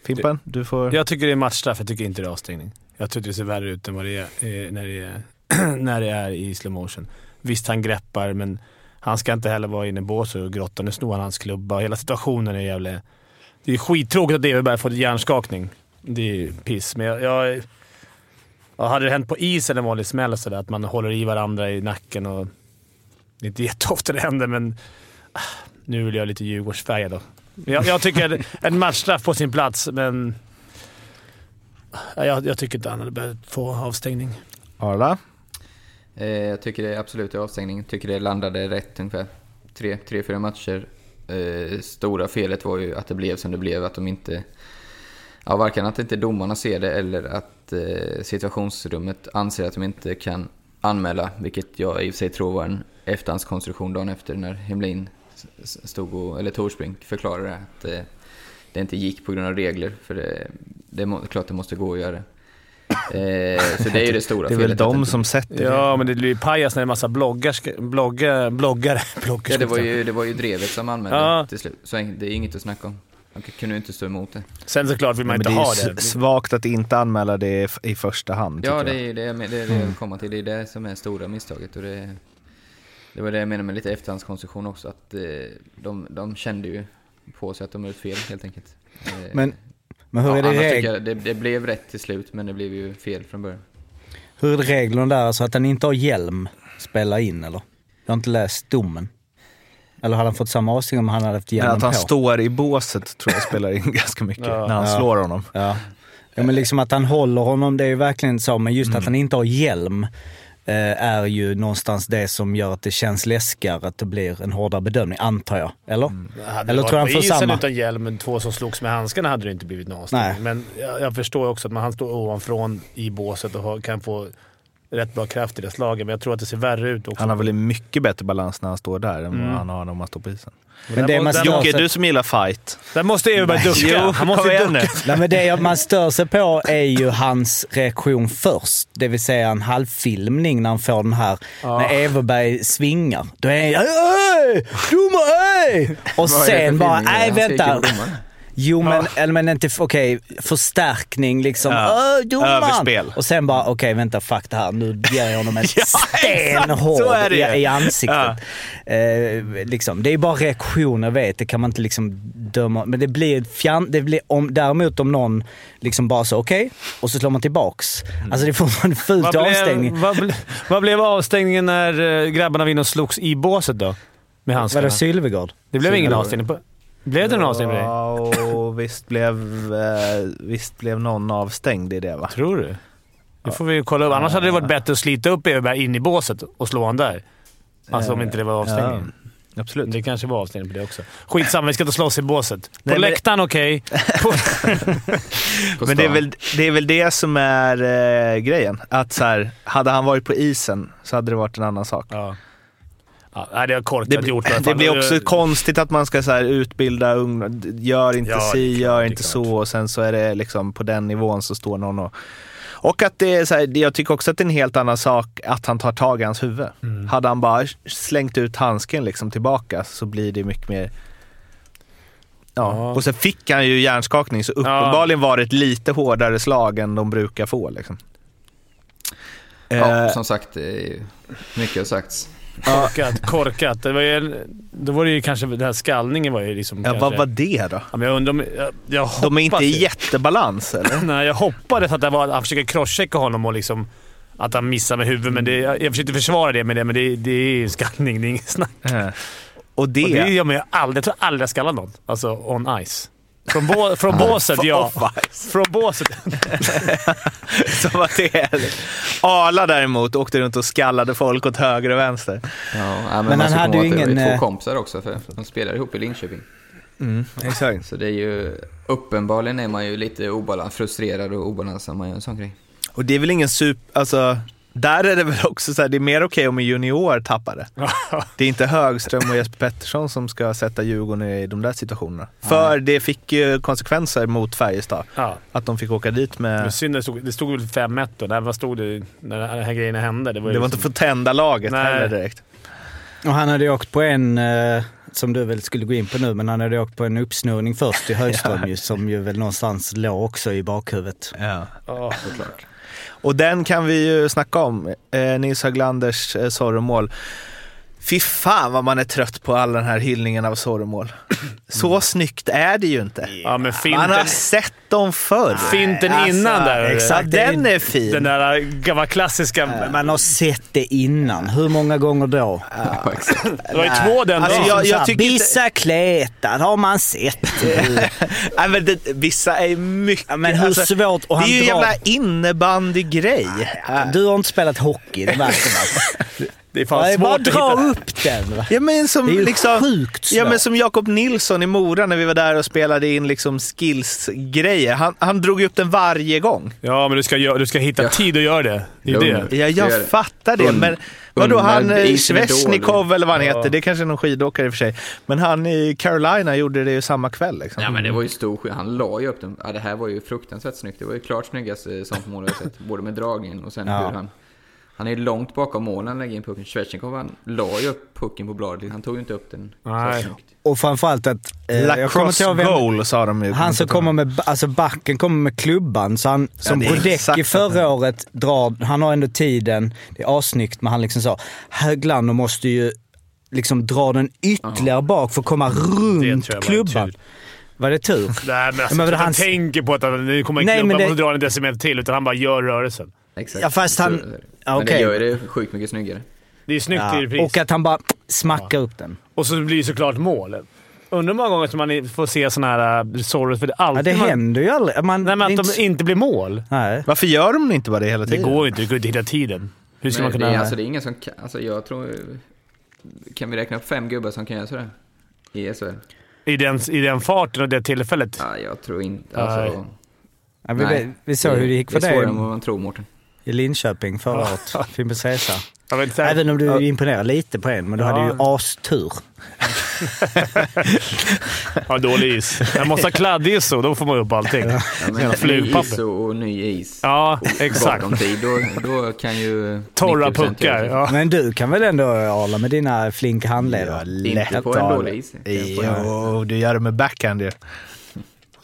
Fimpen, du får... Jag tycker det är matchstraff, jag tycker inte det är avstängning. Jag tycker det ser värre ut än vad det är, eh, när, det är när det är i slow motion. Visst, han greppar, men han ska inte heller vara inne i båset och grotta. Nu snor han hans klubba. Hela situationen är jävligt... Det är skittråkigt att Everberg fått hjärnskakning. Det är piss, men jag... jag ja, hade det hänt på is eller en vanlig smäll sådär, att man håller i varandra i nacken och... Det är inte jätteofta det händer, men... ah, Nu vill jag lite Djurgårdsfärgad då. Jag, jag tycker en matchstraff på sin plats, men... Ja, Jag, jag tycker inte han hade behövt få avstängning. Arla? Eh, jag tycker det är absolut avstängning. Tycker det landade rätt ungefär. Tre, tre fyra matcher. Eh, stora felet var ju att det blev som det blev. Att de inte... Ja, varken att inte domarna ser det eller att eh, situationsrummet anser att de inte kan anmäla. Vilket jag i och för sig tror var en efterhandskonstruktion dagen efter när Hemlin stod och, eller Torsbrink förklarade att eh, det inte gick på grund av regler. För det, det är klart det måste gå att göra det så det är ju det stora Det är väl de som sätter det. Ja, men det blir ju pajas när det är massa bloggar, bloggar, bloggare. bloggare Ja, det, var ju, det var ju drevet som anmälde Ja. till slut. Så det är inget att snacka om. Man kunde ju inte stå emot det. Sen såklart vill man inte det är ha ju det. s- svagt att inte anmäla det i första hand. Ja, det är det, det, är det jag vill komma till. Det är det som är stora misstaget. Och det, det var det jag menade med lite efterhandskonstruktion också. Att eh, de, de kände ju på sig att de gjort fel helt enkelt. Eh, Men, men hur, ja, är det annars reg- tycker jag det, det blev rätt till slut, men det blev ju fel från början. hur är det reglerna där? Alltså att han inte har hjälm spelar in eller? Jag har inte läst domen. Eller hade han fått samma avstängning om han hade haft Men hjälmen att han på? står i båset tror jag spelar in ganska mycket Ja. när han Ja. slår honom. Ja. ja, men liksom att han håller honom, det är ju verkligen så. Men just Mm. att han inte har hjälm är ju någonstans det som gör att det känns läskigare, att det blir en hårdare bedömning, antar jag. Eller? Mm. Hade Eller tror han får samma? utan hjälm, men två som slogs med handskarna hade det inte blivit någon avstängning. Nej. Men jag, jag förstår också att man, han står ovanifrån i båset och kan få rätt bra kraft i det slaget, men jag tror att det ser värre ut också. Han har väl en mycket bättre balans när han står där än Mm. vad han har när man står på isen. Men det där, man Jocke, sig- du som gillar fight. där måste Everberg ducka. Jo, han måste ducka. nu. Nej, men det man stör sig på är ju hans reaktion först. Det vill säga en halvfilmning när han får den här, när Everberg svingar. Då är han "Ey, domare, ey!" Och sen bara, nej vänta. Jo men, eller men inte, okej, förstärkning liksom. Ja. Domaren! Överspel. Och sen bara, okej vänta fuck det här, nu ger jag honom en Ja, stenhård i, i ansiktet. Eh, liksom. Det är bara reaktioner vet, det kan man inte liksom döma. Men det blir, fjant, det blir om, däremot om någon liksom bara så okej, och så slår man tillbaks. Alltså det är fortfarande fult Vad blev, avstängning. vad, ble, vad blev avstängningen när eh, grabbarna var inne och slogs i båset då? Med Var handskarna? det Sylvegård? Det blev ingen Sylvegård. avstängning på... Blev det någon avstängning? Ja, och visst blev, eh, visst blev någon avstängd i det va? Tror du? Det får vi kolla upp. Annars hade det varit bättre att slita upp Everberg in i båset och slå han där. Alltså om inte det var avstängning. Ja, absolut. Det kanske var avstängning på det också. Skitsamma, vi ska inte slåss i båset. På Nej, men- läktaren okej. På... På Men det är, väl, det är väl det som är eh, grejen. Att så här, hade han varit på isen så hade det varit en annan sak. ja. Ja, det har korkat Det, gjort i alla det blir också konstigt att man ska så här utbilda unga, gör inte Ja, si, klart, gör inte så och sen så är det liksom på den nivån så står någon och... Och att det är så här, jag tycker också att det är en helt annan sak att han tar tag i hans huvud. Mm. Hade han bara slängt ut handsken liksom tillbaka så blir det mycket mer... Ja. Ja. och sen fick han ju hjärnskakning så uppenbarligen var det ett lite hårdare slag än de brukar få. Liksom. Ja, Eh, som sagt, mycket har sagts. Korkat, korkat. Det var ju, då var det ju kanske... Den här skallningen var ju liksom ja, kanske... vad var det då? Ja, men jag undrar om... Jag, jag De är inte i jättebalans eller? Nej, jag hoppades att det var, han försöker crosschecka honom och liksom... Att han missar med huvudet, men det, jag, jag försökte försvara det med det, men det, det är ju skallning. Det är inget snack. Eh. Och det... Och det gör man ju aldrig. Jag tror aldrig jag skallat någon. Alltså on ice. Från, bå, från båset, ja. Från båset. Som att det är... Arla däremot åkte runt och skallade folk åt höger och vänster. Ja, men, Men man han ska hade ju ingen, Det var ju eh, två kompisar också, för de spelar ihop i Linköping. Exakt. Så det är ju... Uppenbarligen är man ju lite obalans, frustrerad och obalans när man gör en sån grej. Och det är väl ingen super... Alltså, där är det väl också så här, det är mer okej om en junior tappar det. Det är inte Högström och Jesper Pettersson som ska sätta Djurgården i de där situationerna. För det fick ju konsekvenser mot Färjestad. Ja. Att de fick åka dit Men med... synd, det stod, det stod väl 5-1 då. Där, vad stod det när de här grejerna hände? Det var, Det var inte liksom- för att tända laget Nej. heller direkt. Och han hade ju åkt på en, eh, som du väl skulle gå in på nu, men han hade åkt på en uppsnurrning först i Högström ju, som ju väl någonstans låg också i bakhuvudet. Ja. Ja. Och den kan vi ju snacka om. Eh, Nils Höglanders eh, Zorro-mål. Fy fan vad man är trött på all den här hyllningen av Zorro-mål. Så snyggt är det ju inte. ja, men Man har finten, sett dem förr. finten Alltså, innan där. Exakt, den är fin. Den där gamla klassiska... Man har sett det innan. Hur många gånger då? Ja. Det var ju två den Alltså, dagen. jag- här, tycker inte- Bissa kletar har man sett. Nej, men det, vissa är mycket... Ja, men hur svårt- och Det han är ju en drar- jävla innebandygrej. Du har inte spelat hockey, det märker man. Det är fan Nej, bara svårt att dra hitta. upp den. Va? Ja, men som, Det är ju liksom, sjukt Ja, men svårt. som Jakob Nilsson i Mora när vi var där och spelade in liksom skills-grejer. Han, han drog upp den varje gång. Ja, men du ska, du ska hitta Ja. tid att göra det. Det är Lugn. det. Ja, jag det. fattar det. Und- Men vadå, han eh. Svesnikov eller vad han Ja. heter, det är kanske är någon skidåkare i och för sig. Men han i Carolina gjorde det ju samma kväll. Liksom. Ja men det var ju stor skillnad. Han la ju upp den. Ja, det här var ju fruktansvärt snyggt. Det var ju klart snyggaste sånt mål jag sett. Både med dragningen och sen Ja. hur han... Han är långt bakom målen när han lägger in pucken. Svesjnikov han la ju upp pucken på bladet. Han tog ju inte upp den Nej. Och framförallt att... eh, Lacrosse vem- goal sa de ju. Han som kommer med, alltså backen kommer med klubban, så han, som det är Brodecki förra det. året drar, han har ändå tiden, det är assnyggt, men han liksom sa, Höglander måste ju liksom dra den ytterligare bak för att komma tror runt klubban. tur. Var det tur? Nej, men alltså, men han- han tänker på att han, nu kommer en Nej, klubb, men han det- måste dra en decimeter till, utan han bara gör rörelsen. Exakt. Ja, fast han- Så- ja, Men okej. det gör ju det sjukt mycket snyggare. Det är snyggt i Ja. repris. Och att han bara smackar upp den. Och så blir det såklart mål. Undrar hur många gånger som man får se sådana här uh, sorrows, för det är Ja, alltid det man, händer ju aldrig. Man, Nej, men det är att de inte blir mål. Nej. Varför gör de inte bara det hela Det tiden? går inte. Det går inte hitta tiden. Hur ska Men man det, kunna... är, alltså, det är ingen som kan... Alltså jag tror... Kan vi räkna upp fem gubbar som kan göra sådär? I SHL? I, den, I den farten och det tillfället. Ja, jag tror inte... Nej. Alltså, Ja, vi, nej. vi såg hur det gick för Det är svårare än vad dig man tror, Mårten. i Linköping förra året. Fimpens Resa. Även om du imponerar lite på en, men du Ja. hade ju astur. Ja, dålig is. Jag måste ha kladdig så, då får man upp allting. Ja, men ny is och, och ny is. Ja, exakt. Tid, då, då kan ju... Torra 90% puckar. Ja. Men du kan väl ändå, Arla, med dina flinka handleder? Inte på en dålig is. Jo, du gör det med backhand ju.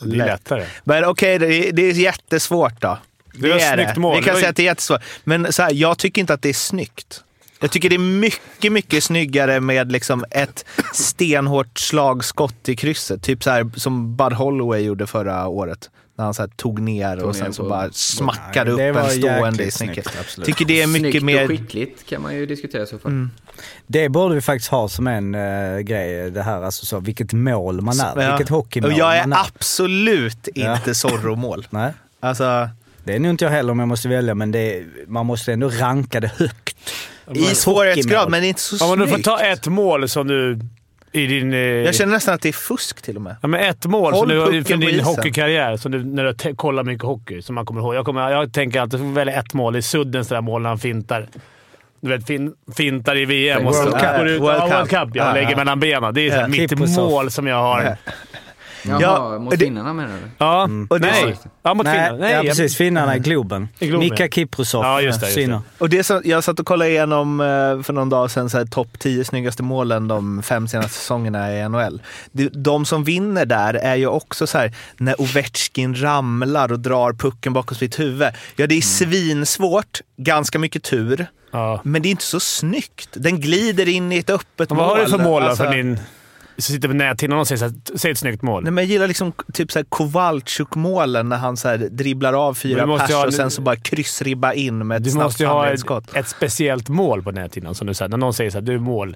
Det är lättare. Men okej, det, det är jättesvårt då. Det var snyggt mål. Vi Det kan säga att det är jättesvårt. Men så här, jag tycker inte att det är snyggt. Jag tycker det är mycket, mycket snyggare med liksom ett stenhårt slagskott i krysset. Typ så här som Bud Holloway gjorde förra året. När han så här tog ner och ner sen så på- bara smackade upp en stående i snicket. Tycker det är mycket Snyggt mer... och skickligt kan man ju diskutera så fall. Mm. Det borde vi faktiskt ha som en uh, grej, det här alltså så, vilket mål man är. Ja. Vilket hockeymål Och jag är man är. absolut Ja. inte Zorro-mål. Nej, Alltså, det är nog inte jag heller om jag måste välja, men det är, man måste ändå ranka det högt. I svårighetsgrad, men det är inte så Ja, men du får snyggt. ta ett mål som du... I din... eh, Jag känner nästan att det är fusk till och med. Ja, men ett mål som du, från din hockeykarriär, som du, när du kollar mycket hockey, som man kommer ihåg. Jag, kommer, jag tänker alltid att välja ett mål i Suddens där mål när han fintar. Du vet, fin, fintar i VM och så World Cup. går ut, World ja, Cup. World Cup. Ja, Ja, lägger mellan benen. Det är Ja. mitt mål som jag har. Ja. Jaha, Ja, mot finnarna menar du? Ja, Och det- nej. Ja, mot Nej. Nej, ja, precis. Finnarna i Globen. I Globen, Mika ja. Kiprusoff. Ja, just det, just det. Och det som, jag satt och kollade igenom eh, för någon dag sedan så här, topp 10 snyggaste målen de fem senaste säsongerna i NHL. De, de som vinner där är ju också så här när Ovechkin ramlar och drar pucken bakom sitt huvud. Ja, det är svinsvårt, ganska mycket tur, Ja. men det är inte så snyggt. Den glider in i ett öppet Vad mål. har du för mål Alltså, för din... Som sitter på näthinnan och säger, så här, säg ett snyggt mål. Nej, men jag gillar liksom typ så här Kowalczyk-målen när han så här dribblar av fyra du pers ha- och sen så bara kryssribba in med ett Du snabbt måste ju ha ett, ett speciellt mål på näthinnan. Som du säger. När någon säger så här, du är mål.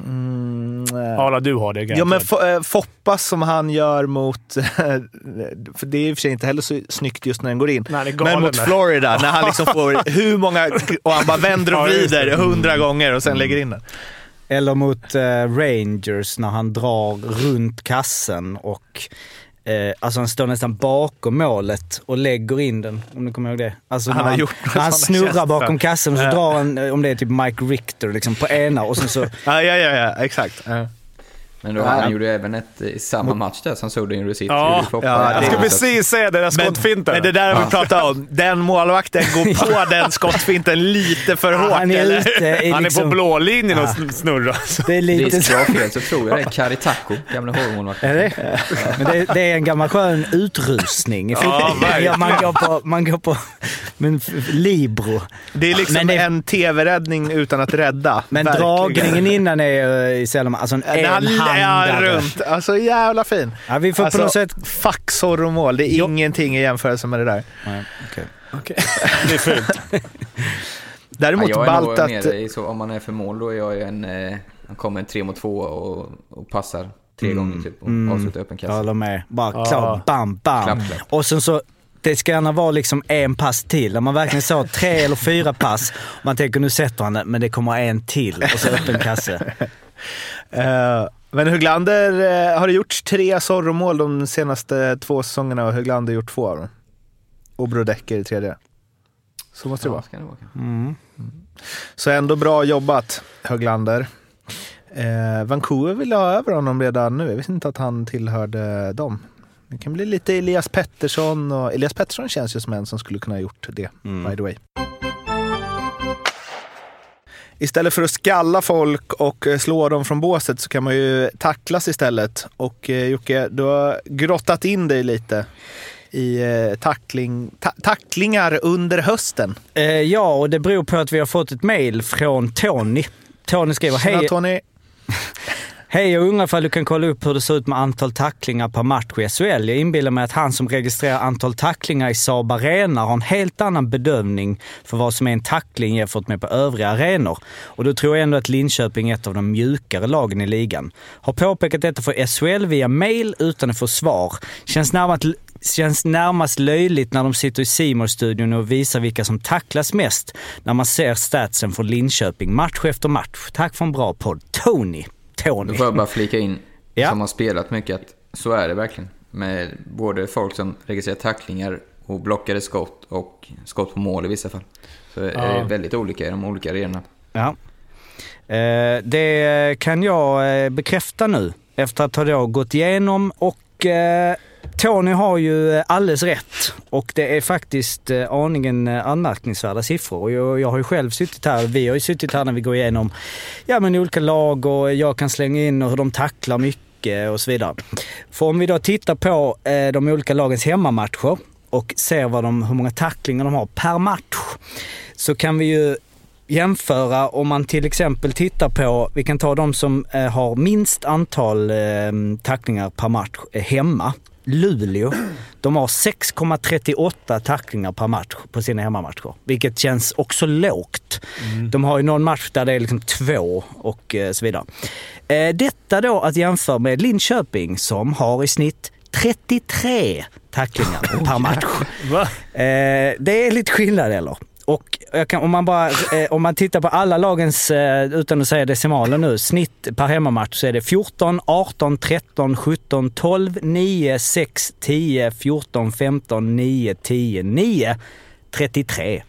Mm, eh. Arla, du har det. Ja, men Fo- eh, Foppas som han gör mot... för det är i och för sig inte heller så snyggt just när den går in. Nej, men mot där. Florida, när han liksom får hur många... Och han bara vänder och vrider hundra gånger och sen lägger in den. Eller mot eh, Rangers när han drar runt kassen och eh, alltså han står nästan bakom målet och lägger in den, om du kommer ihåg det. Alltså Han han, han snurrar gester. bakom kassen och så drar han, eh, om det är typ Mike Richter, liksom på ena och sen så... Ja, ja, ja, ja exakt. Ja. Men då, han gjorde ju även ett i samma match där som såg in receipt. Ja, ja, Jag Så- precis säga det, där skottfinten. Men det där har vi pratat om. Den målvakten går på den skottfinten lite för hårt. Han är ute i Han är liksom... på blå linjen och Ja. sn- snurrar. Det är lite Risk så. jag har fel så tror jag det är Karitako, gamla Hormålvakten. Är det? Men det, det är en gammal skön fotboll. verkligen. ja, man går på, man går på men, Libro. Det är liksom Men det- en tv-räddning utan att rädda. Men Verkligen. dragningen innan är ju sällan, alltså en När han enhandare. runt. Alltså jävla fin. Ja, vi får alltså, på något sätt... Fuck Zorro-mål. Det är Jo. ingenting i jämförelse med det där. Nej, okej. Det är fult. Däremot ja, jag ballt att... mer i så, om man är för mål då är jag ju en... Eh, han kommer en tre mot två och, och passar tre gånger typ och avslutar öppen Jag kast. håller med. Bara Ja. klart, bam, bam. Klapp, klapp. Och sen så det ska gärna vara liksom en pass till. När man verkligen sa tre eller fyra pass. Man tänker nu sätter han det, men det kommer en till och så öppen kasse. Eh, men Höglander uh, har det gjorts tre Zorro-mål de senaste två säsongerna och Höglander har gjort två av dem. Och Brodecke i tredje. Så måste det vara. Ska det vara. Mm. Så ändå bra jobbat, Höglander. Eh, Vancouver ville ha över honom redan nu. Jag visste inte att han tillhörde dem. Det kan bli lite Elias Pettersson och Elias Pettersson känns ju som en som skulle kunna ha gjort det, Mm. by the way. Istället för att skalla folk och eh, slå dem från båset så kan man ju tacklas istället. Och eh, Jocke, du har grottat in dig lite i eh, tackling, ta tacklingar under hösten. Eh, ja, och det beror på att vi har fått ett mail från Tony. Tony skriver, Tjena hej, Tony! Hej, jag undrar ifall du kan kolla upp hur det ser ut med antal tacklingar per match i SHL. Jag inbillar mig att han som registrerar antal tacklingar i Saab Arena har en helt annan bedömning för vad som är en tackling jämfört med på övriga arenor. Och då tror jag ändå att Linköping är ett av de mjukare lagen i ligan. Har påpekat detta för SHL via mail utan att få svar. Känns närmast, känns närmast löjligt när de sitter i simor studion och visar vilka som tacklas mest när man ser statsen från Linköping match efter match. Tack för en bra podd. Tony. Tony. Då får jag bara flika in, Ja. som har spelat mycket, att så är det verkligen. Med både folk som registrerar tacklingar och blockade skott och skott på mål i vissa fall. Så är Ja. det väldigt olika i de olika arenorna. Ja. Eh, det kan jag eh, bekräfta nu efter att ha gått igenom och eh, Tony har ju eh, alldeles rätt och det är faktiskt eh, aningen eh, anmärkningsvärda siffror. Och jag, jag har ju själv suttit här, vi har ju suttit här när vi går igenom ja, men olika lag och jag kan slänga in och hur de tacklar mycket och så vidare. För om vi då tittar på de olika lagens hemmamatcher och ser vad de, hur många tacklingar de har per match så kan vi ju jämföra om man till exempel tittar på, vi kan ta de som har minst antal tacklingar per match hemma. Luleå, de har 6,38 tacklingar per match på sina hemmamatcher. Vilket känns också lågt. De har ju någon match där det är liksom två och eh, så vidare. Eh, detta då att jämföra med Linköping som har i snitt 33 tacklingar per match. Eh, det är lite skillnad eller? Och kan, om, man bara, eh, om man tittar på alla lagens, eh, utan att säga decimaler nu, snitt per hemmamatch så är det 14, 18, 13, 17, 12, 9, 6, 10, 14, 15, 9, 10, 9, 33.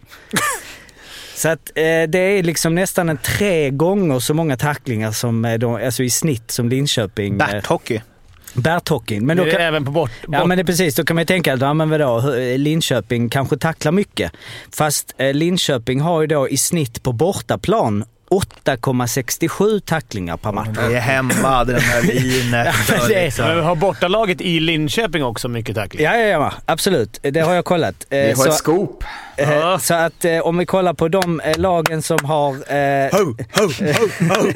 Så att eh, det är liksom nästan en tre gånger så många tacklingar som eh, de, alltså i snitt som Linköping. eh, Bert-hockey. Bärthockeyn. Men Men då det är kan, även på bort... Ja bort- men det är precis, då kan man ju tänka att ja, men vadå, Linköping kanske tacklar mycket. Fast eh, Linköping har ju då i snitt på bortaplan 8,67 tacklingar per match. Det är hemma, adrenalinet. och det är- liksom. Men har bortalaget i Linköping också mycket tacklingar? Ja, ja, ja, absolut. Det har jag kollat. Eh, Vi har så, ett scoop. Eh, Ja. så att eh, om vi kollar på de eh, lagen som har eh, Ho, ho, ho.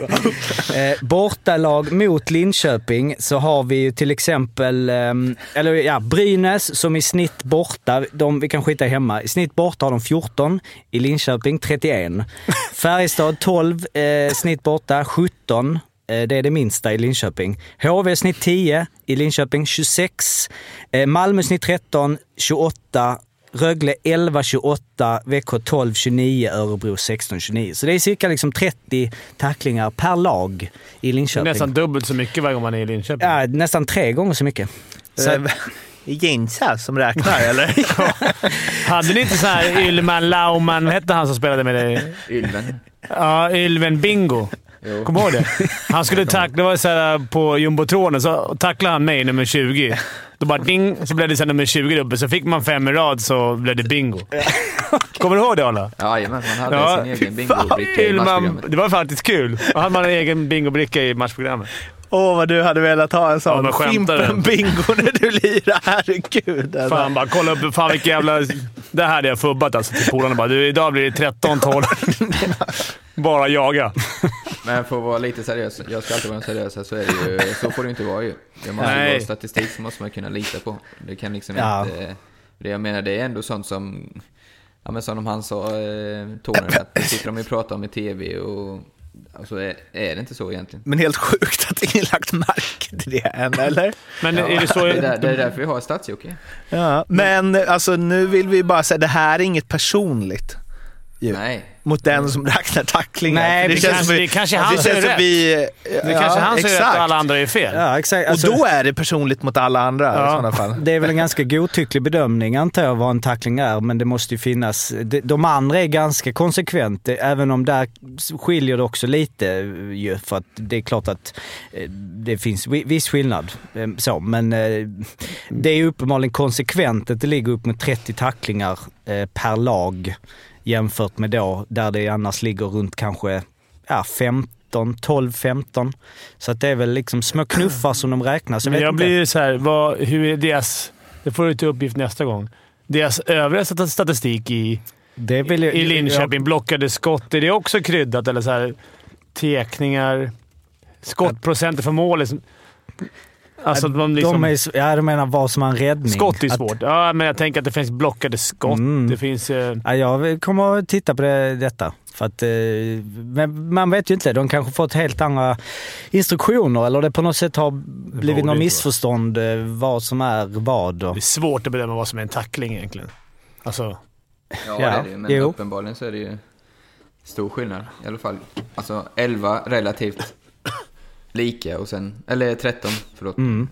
Eh, bortalag mot Linköping så har vi ju till exempel, ehm, eller ja, Brynäs som i snitt borta, de, vi kan skita hemma, i snitt borta har de 14, i Linköping 31. Färjestad 12, eh, snitt borta 17. eh, Det är det minsta i Linköping. HV snitt 10, i Linköping 26. Eh, Malmö snitt 13, 28. Rögle 11-28, Växjö 12-29, Örebro 16-29. Så det är cirka liksom 30 tacklingar per lag i Linköping. nästan dubbelt så mycket varje gång man är i Linköping. Ja, nästan tre gånger så mycket. Så, Eh, Jensa som räknar, eller? Hade ni inte så här Ylman Lauman, vad hette han som spelade med dig? Ylven. Ja, Ylven Bingo. Kommer du ihåg det? Han skulle tackla, det var så här på jumbotronen, så tacklade han mig, nummer 20. Då bara ding, så blev det så nummer 20 uppe. Så fick man fem i rad så blev det bingo. Kommer du ihåg det, Ola? Jajamän, man hade Ja, sin egen bingobricka i matchprogrammet. det var faktiskt kul. Då hade man en egen bingobricka i matchprogrammet. Åh, vad du hade velat ha en Ja, sån du? Fimpen-bingo när du lirar. Herregud. Alltså. Fan, bara kolla upp. Fan vilken jävla... Det här hade jag fubbat alltså till polarna. Bara, du, idag blir det 13-12. Bara jaga. Men för att vara lite seriös, jag ska alltid vara seriös här, så är det ju, så får det inte vara ju. Det måste ju Nej. vara statistik som måste man kunna lita på. Det kan liksom Ja. inte... Det jag menar, det är ändå sånt som... Ja men som han sa, eh, Tornen, att det sitter de och pratar om i TV och... Alltså är, är det inte så egentligen? Men helt sjukt att ingen lagt märke till det än, eller? Men Ja, är det så... det, är där, det är därför vi har stadsjockey. Ja. Men alltså, nu vill vi bara säga, det här är inget personligt. Ju. Nej. Mot den som räknar tacklingar. Nej, För det kanske- som vi- det kanske han det känns som vi... Det är kanske han är rätt och alla andra är fel. Ja, exakt. Alltså, och då är det personligt mot alla andra i Ja. sådana fall. Det är väl en ganska godtycklig bedömning antar jag vad en tackling är, men det måste ju finnas... de- andra är ganska konsekvent, även om där skiljer det också lite ju, för att det är klart att eh, det finns vi- viss skillnad. eh, Så, men eh, det är ju uppenbarligen konsekvent att det ligger upp mot 30 tacklingar eh, per lag jämfört med då där det annars ligger runt kanske ja, 15, 12, 15. Så att det är väl liksom små knuffar som de räknar. Så jag inte. blir så här, vad, hur är deras... Det får du till uppgift nästa gång. Deras övriga stat- statistik i, det vill jag, i Linköping, blockade skott, är det också kryddat? Eller så här, tekningar, skottprocenter för mål? Liksom. Alltså att man liksom, de är, s- ja, du menar vad som är en räddning? skott är Att- svårt. Ja, men jag tänker att det finns blockade skott. Mm. Det finns... Eh, Ja, jag kommer att titta på det, detta. För att, eh, men man vet ju inte. De kanske fått helt andra instruktioner eller det på något sätt har blivit något inte vara. missförstånd eh, vad som är vad. Och, det är svårt att bedöma vad som är en tackling egentligen. Alltså, Ja, Ja, det är det. Men jo. uppenbarligen så är det ju stor skillnad i alla fall. Alltså 11 relativt lika och sen, eller 13, förlåt. mm.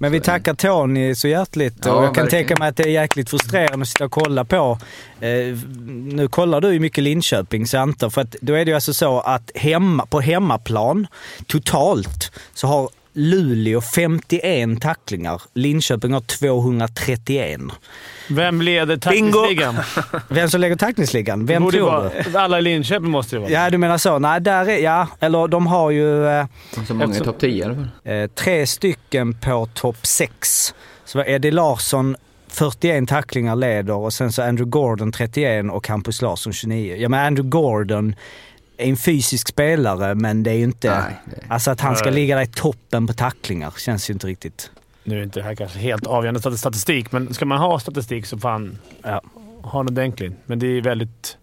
Men vi tackar Tony så hjärtligt Ja, och jag kan verkligen. tänka mig att det är jäkligt frustrerande att sitta och kolla på. Eh, nu kollar du ju mycket Linköping Center för att då är det ju alltså så att hemma, på hemmaplan totalt så har Luleå 51 tacklingar. Linköping har 231. vem leder tacklingsligan? Vem som lägger tacklingsligan? Vem borde tror vara- du? Alla i Linköping måste det vara. Ja, du menar så. Nej, där är, ja, eller de har ju eh, Så många i topp 10 i alla fall. eh, tre stycken på topp 6. Så var Eddie Larsson 41 tacklingar leder och sen så Andrew Gordon 31 och Hampus Larsson 29. Ja, men Andrew Gordon är en fysisk spelare, men det är ju inte... Nej, det- Alltså att han ska Nej. ligga där i toppen på tacklingar känns ju inte riktigt... Nu är inte det här kanske helt avgörande stat- statistik, men ska man ha statistik så fan Ja. ha något ordentligt. Men det är väldigt,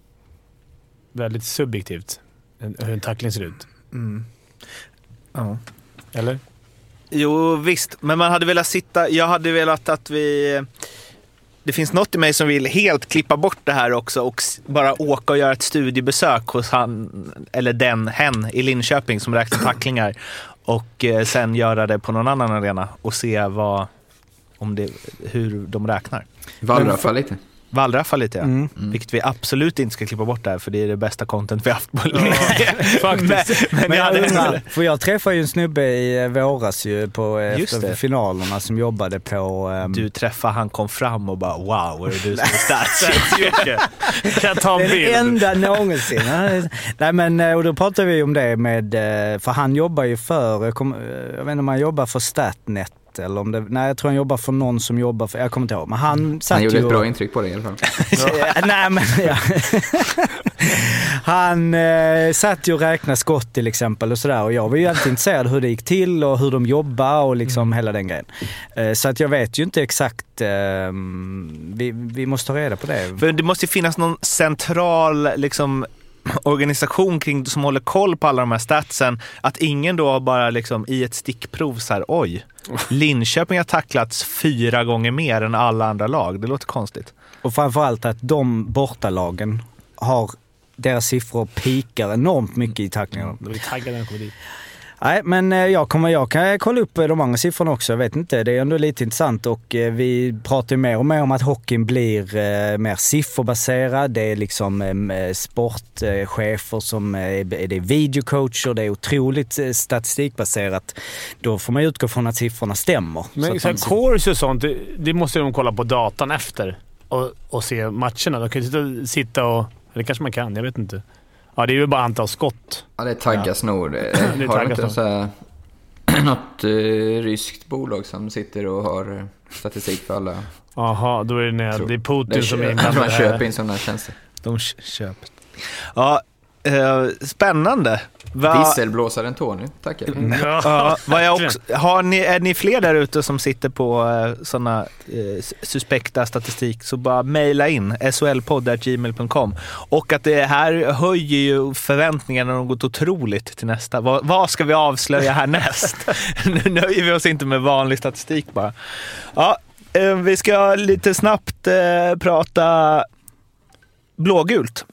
väldigt subjektivt hur en tackling ser ut. Mm. Ja. Eller? Jo, visst. Men man hade velat sitta... Jag hade velat att vi... Det finns något i mig som vill helt klippa bort det här också och bara åka och göra ett studiebesök hos han, eller den, hen i Linköping som räknar tacklingar och eh, sen göra det på någon annan arena och se vad, om det, hur de räknar. Wallraffa lite. Wallraffa lite, ja. Mm. Vilket vi absolut inte ska klippa bort där, för det är det bästa content vi haft på länge. faktiskt. Men, men, Men jag undrar, för jag träffade ju en snubbe i eh, våras ju på, eh, Just efter det. finalerna som jobbade på... ehm, Du träffade, han kom fram och bara wow, är det du som är stats? Kan ta en Den bild? enda någonsin. Nej men, eh, och då pratade vi om det med, för han jobbar ju för, jag, kom, jag vet inte om han jobbar för Statnet eller om det, nej jag tror han jobbar för någon som jobbar för, jag kommer inte ihåg. Men han satt Han gjorde ju ett bra och- intryck på dig i alla fall. Nej men ja. Han eh, satt ju och räknade skott till exempel och sådär och jag var ju alltid intresserad hur det gick till och hur de jobbar och liksom hela den grejen. Eh, så att jag vet ju inte exakt, eh, vi, vi måste ta reda på det. För det måste ju finnas någon central liksom, organisation kring, som håller koll på alla de här statsen. Att ingen då bara liksom, i ett stickprov så här, oj, Linköping har tacklats fyra gånger mer än alla andra lag. Det låter konstigt. Och framförallt att de bortalagen har deras siffror pikar enormt mycket i tacklingarna. Då blir taggad när jag kommer dit. Nej, men eh, jag, kommer, jag kan kolla upp eh, de andra siffrorna också. Jag vet inte, det är ändå lite intressant och eh, vi pratar ju mer och mer om att hockeyn blir mer sifferbaserad. Det är liksom sportchefer som, eh, det är videocoacher, det är otroligt statistikbaserat. Då får man ju utgå från att siffrorna stämmer. Så Men så man- course och sånt, det, måste de kolla på datan efter och, och se matcherna. De kan ju sitta och... Eller kanske man kan, jag vet inte. Ja, det är ju bara antal skott. Ja, det är Taggasnor. Det är Har de inte så här, något eh, ryskt bolag som sitter och har eh, statistik för alla? Jaha, då är det, när, det är Putin Det som är inblandad. Man köper in sådana tjänster. De köper. Ja, Eh, spännande. Va, Visselblåsaren Tony, tackar. ja, vad jag också, har ni, är ni fler där ute som sitter på eh, sådana eh, suspekta statistik så bara mejla in solpodd.gmail.com. Och att det här höjer ju förväntningarna något otroligt till nästa. Vad, vad ska vi avslöja härnäst? nu nöjer vi oss inte med vanlig statistik bara. Ja, eh, vi ska lite snabbt prata blågult.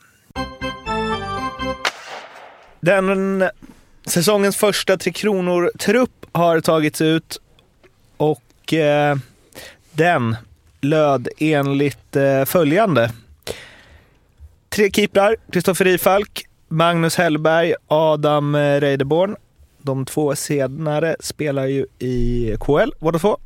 Den säsongens första Tre Kronor-trupp har tagits ut och eh, den löd enligt eh, följande. Tre keeprar, Kristoffer Rifalk, Magnus Hellberg, Adam eh, Reideborn. De två senare spelar ju i KL, båda två.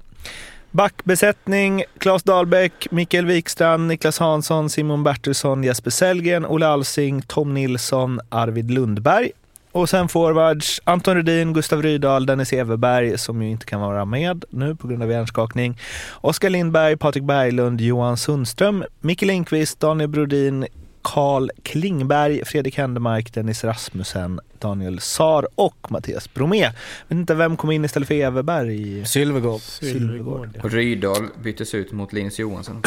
Backbesättning, Claes Dahlbäck, Mikael Wikstrand, Niklas Hansson, Simon Bertilsson, Jesper Sellgren, Olle Alsing, Tom Nilsson, Arvid Lundberg. Och sen forwards Anton Rudin, Gustav Rydahl, Dennis Everberg som ju inte kan vara med nu på grund av hjärnskakning. Oskar Lindberg, Patrik Berglund, Johan Sundström, Micke Lindqvist, Daniel Brodin, Karl Klingberg, Fredrik Händemark, Dennis Rasmussen, Daniel Sar och Mattias Bromé. Vet inte vem kom in istället för Everberg? Sylvegård. Sylvegård. Rydahl byttes ut mot Linus Johansson.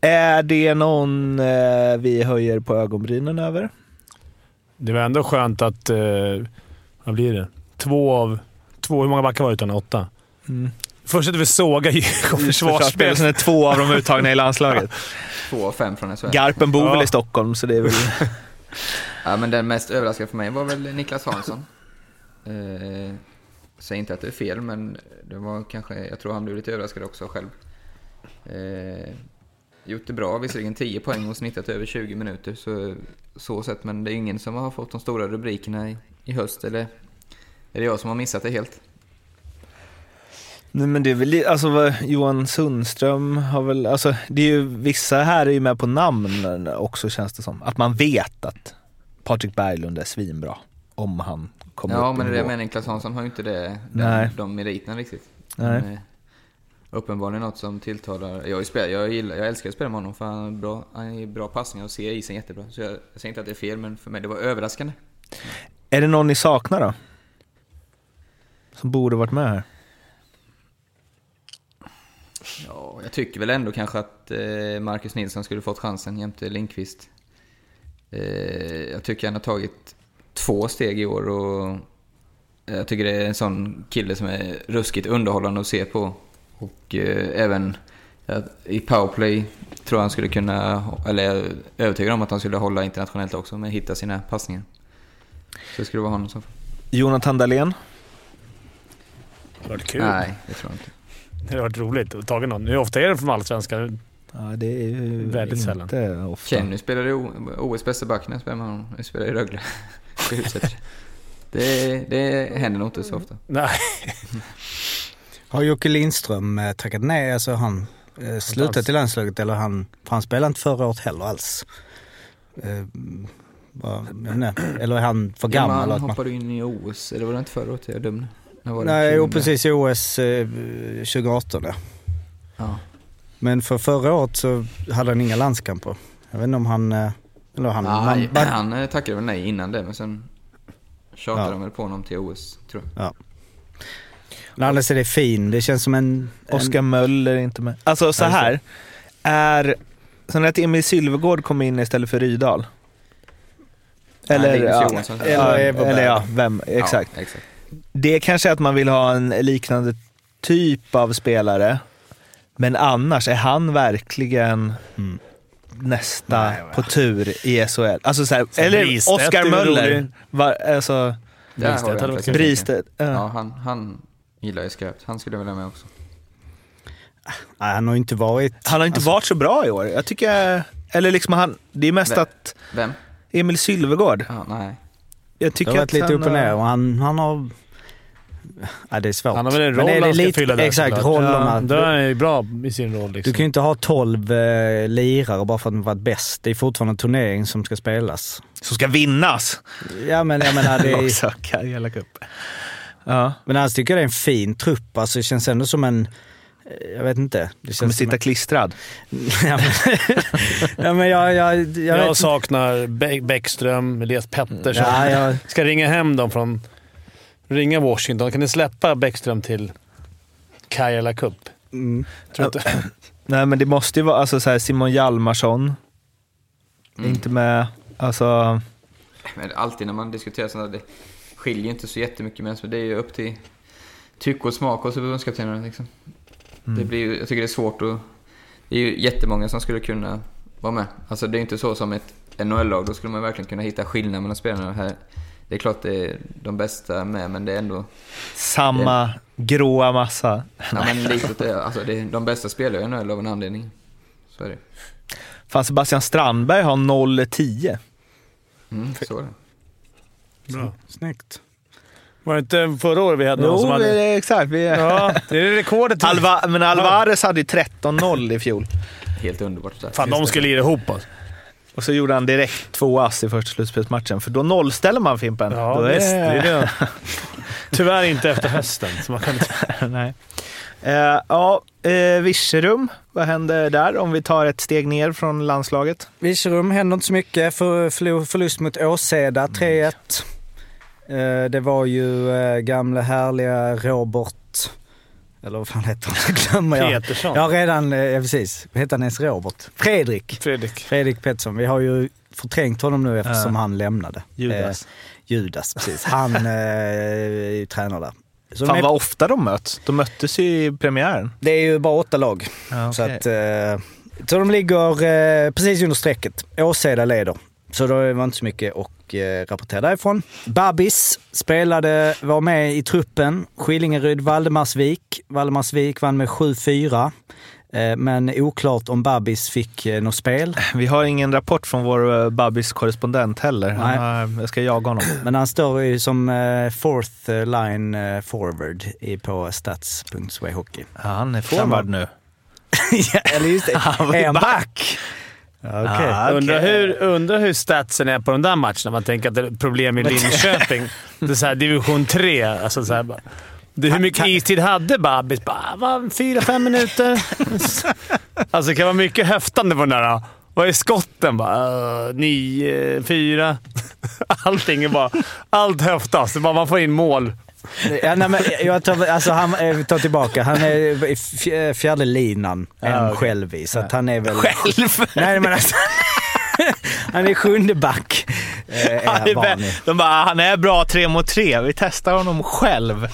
Är det någon eh, vi höjer på ögonbrynen över? Det var ändå skönt att... Eh, vad blir det? Två av... Två, hur många backar var det utan åtta? Mm. Först att vi såga försvarsspel. Sen är två av dem uttagna i landslaget. Två av fem från SHL. Garpen bor väl Ja. i Stockholm, så det är väl... Ja, men den mest överraskande för mig var väl Niklas Hansson. Eh, säger inte att det är fel, men det var kanske, jag tror han blev lite överraskad också själv. Eh, gjort det bra, visserligen 10 poäng och snittat över 20 minuter, så, så sett, men det är ingen som har fått de stora rubrikerna i, i höst, eller är det jag som har missat det helt? Nej men det är väl, alltså Johan Sundström har väl, alltså det är ju, vissa här är ju med på namn också känns det som. Att man vet att Patrik Berglund är svinbra. Om han kommer Ja, upp men det är det jag menar, Niklas Hansson har ju inte det, Nej. de meriterna riktigt. Nej. Men, eh, uppenbarligen något som tilltalar. Jag, spelat, jag, gillar, jag älskar att spela med honom för han har bra, han är bra passningar och ser isen jättebra. Så jag, jag säger inte att det är fel, men för mig det var överraskande. Är det någon ni saknar då? Som borde varit med här? Ja, jag tycker väl ändå kanske att eh, Marcus Nilsson skulle fått chansen jämte Lindqvist. Eh, jag tycker han har tagit två steg i år och jag tycker det är en sån kille som är ruskigt underhållande att se på. Och eh, även i powerplay tror jag han skulle kunna, eller jag är övertygad om att han skulle hålla internationellt också, men hitta sina passningar. Så det skulle vara honom som... Jonathan Dahlén? Det kul. Nej, det tror jag inte. Det hade varit roligt att ta någon. Hur ofta är det från Allsvenskan? Ja, det är ju Väldigt inte sällan. ofta. Kenny spelade OS bästa back när jag spelade i Rögle. Det, det händer nog inte så ofta. Nej. Har Jocke Lindström eh, tackat nej? Alltså han eh, slutat i landslaget eller han, för han spelade inte förra året heller alls. Eh, inte. eller är han för Ja, gammal? att han man- hoppade in i OS, eller var det inte förra året? Jag är Nej, jo 20? precis i OS eh, 2018 ja. Ja. Men för förra året så hade han inga landskamper. Jag vet inte om han... eh, Eller han... Nej, man, han eh, tackade väl nej innan det, men sen tjatade Ja. de väl på honom till OS, tror jag. men annars är det fin. Det känns som en... en Oskar Möller är inte med. Alltså så Ja, här. Är... Så att Emil Sylvegård kom in istället för Rydahl? Eller, Linus ja, eller, Ja, eller ja, vem, exakt. Ja, exakt. Det är kanske att man vill ha en liknande typ av spelare. Men annars, är han verkligen Mm. nästa Nej, på tur i SHL? Alltså så här, eller är väl Möller. Var, alltså, Bristedt hade varit. Ja. Ja, han, han gillar ju skräp. Han skulle jag vilja med också. Nej, han har inte varit... Han har inte alltså, varit så bra i år. Jag tycker, eller liksom han, det är mest Vem? att Vem? Emil Sylvegård. Ja, nej. Jag Det tycker har varit att lite han upp och ner och han, han har... Ja, det är svårt. Han har väl en Men roll är det han ska lite- fylla där Exakt, såklart. rollerna. Ja, då är han ju bra i sin roll. Liksom. Du kan ju inte ha 12 eh, lirare bara för att de varit bäst. Det är fortfarande en turnering som ska spelas. Som ska vinnas. Ja, men jag menar det är... Också, Karjala Cup. Ja. Men annars tycker jag det är en fin trupp. Alltså, det känns ändå som en, Jag vet inte. Det Kommer känns sitta klistrad. ja, men, ja, men jag... Jag, jag, Jag, saknar Bä- Bäckström, Elias Pettersson. Ja, jag, Ska ringa hem dem från... Ringa Washington. Kan ni släppa Bäckström till Kajala Cup? mm. Tror inte. Nej, men det måste ju vara alltså, så här, Simon Hjalmarsson. Mm. Inte med. Alltså, Men alltid när man diskuterar sådana det skiljer inte så jättemycket men det är ju upp till tycke och smak hos förbundskaptenerna liksom. Det blir ju, jag tycker det är svårt att... Det är ju jättemånga som skulle kunna vara med. Alltså det är inte så som ett NHL-lag, då skulle man verkligen kunna hitta skillnad mellan spelarna. Här, det är klart det är de bästa med, men det är ändå... samma gråa massa. Ja, men lite åt det, alltså det, de bästa spelar ju NHL av en anledning. Så är det. Fan, Sebastian Strandberg har 0-10. Mm, så är det. Bra. Snyggt. Var det inte förra året vi hade någon som Jo, hade... det är exakt. Vi är... Ja, det är rekordet. Alva, men Alvarez hade ju 13-0 i fjol. Helt underbart. Så. Fan, de skulle lira ihop oss. Och så gjorde han direkt två ass i första slutspelsmatchen, för då nollställer man Fimpen. Ja, då visst. Det är det. Tyvärr inte efter hösten. Så man kan inte... Nej. Eh, ja, eh, Virserum, vad händer där om vi tar ett steg ner från landslaget? Virserum händer inte så mycket. För, förlor- förlust mot Åseda, 3-1. Eh, det var ju eh, gamla härliga Robert... Eller vad fan heter han? Jag glömmer jag. Petersson. Har redan... eh, Ja, precis. Heter han ens Robert? Fredrik. Fredrik. Fredrik Pettersson. Vi har ju förträngt honom nu eftersom Ja. han lämnade. Judas. Eh, Judas, precis. Han eh, tränare där. Så Fan vad ofta de möts. De möttes ju i premiären. det är ju bara åtta lag. Ja, Så, att, eh, så de ligger eh, precis under strecket. Åseda leder. Så då var inte så mycket att eh, rapportera därifrån. Babis spelade, var med i truppen. Skillingeryd, Valdemarsvik. Valdemarsvik vann med 7-4. Eh, men oklart om Babis fick eh, något spel. Vi har ingen rapport från vår uh, Babbis korrespondent heller. Nej. jag ska jaga honom. Men han står ju som eh, fourth line eh, forward på stats.swayhockey. Ja, han är forward nu. ja, eller just det. Han Är back! Okej. Ah, okej. Undrar, hur, undrar hur statsen är på de där matcherna. Man tänker att det är problem i Linköping. det är så här, division 3. Alltså så här, bara. det, hur mycket istid hade Babis? Bara, fyra, fem minuter. alltså det kan vara mycket höftande på den där. Vad är skotten? Bara, uh, nio, fyra. Allting är bara... Allt höftas. Bara man får in mål. Ja, nej, men jag tar, alltså, han, eh, tar tillbaka. Han är i fj- fjärde linan en okej. själv i, så att han är väl... Själv? Nej, men alltså, han är sjunde back. Eh, är Han de bara, han är bra tre mot tre. Vi testar honom själv.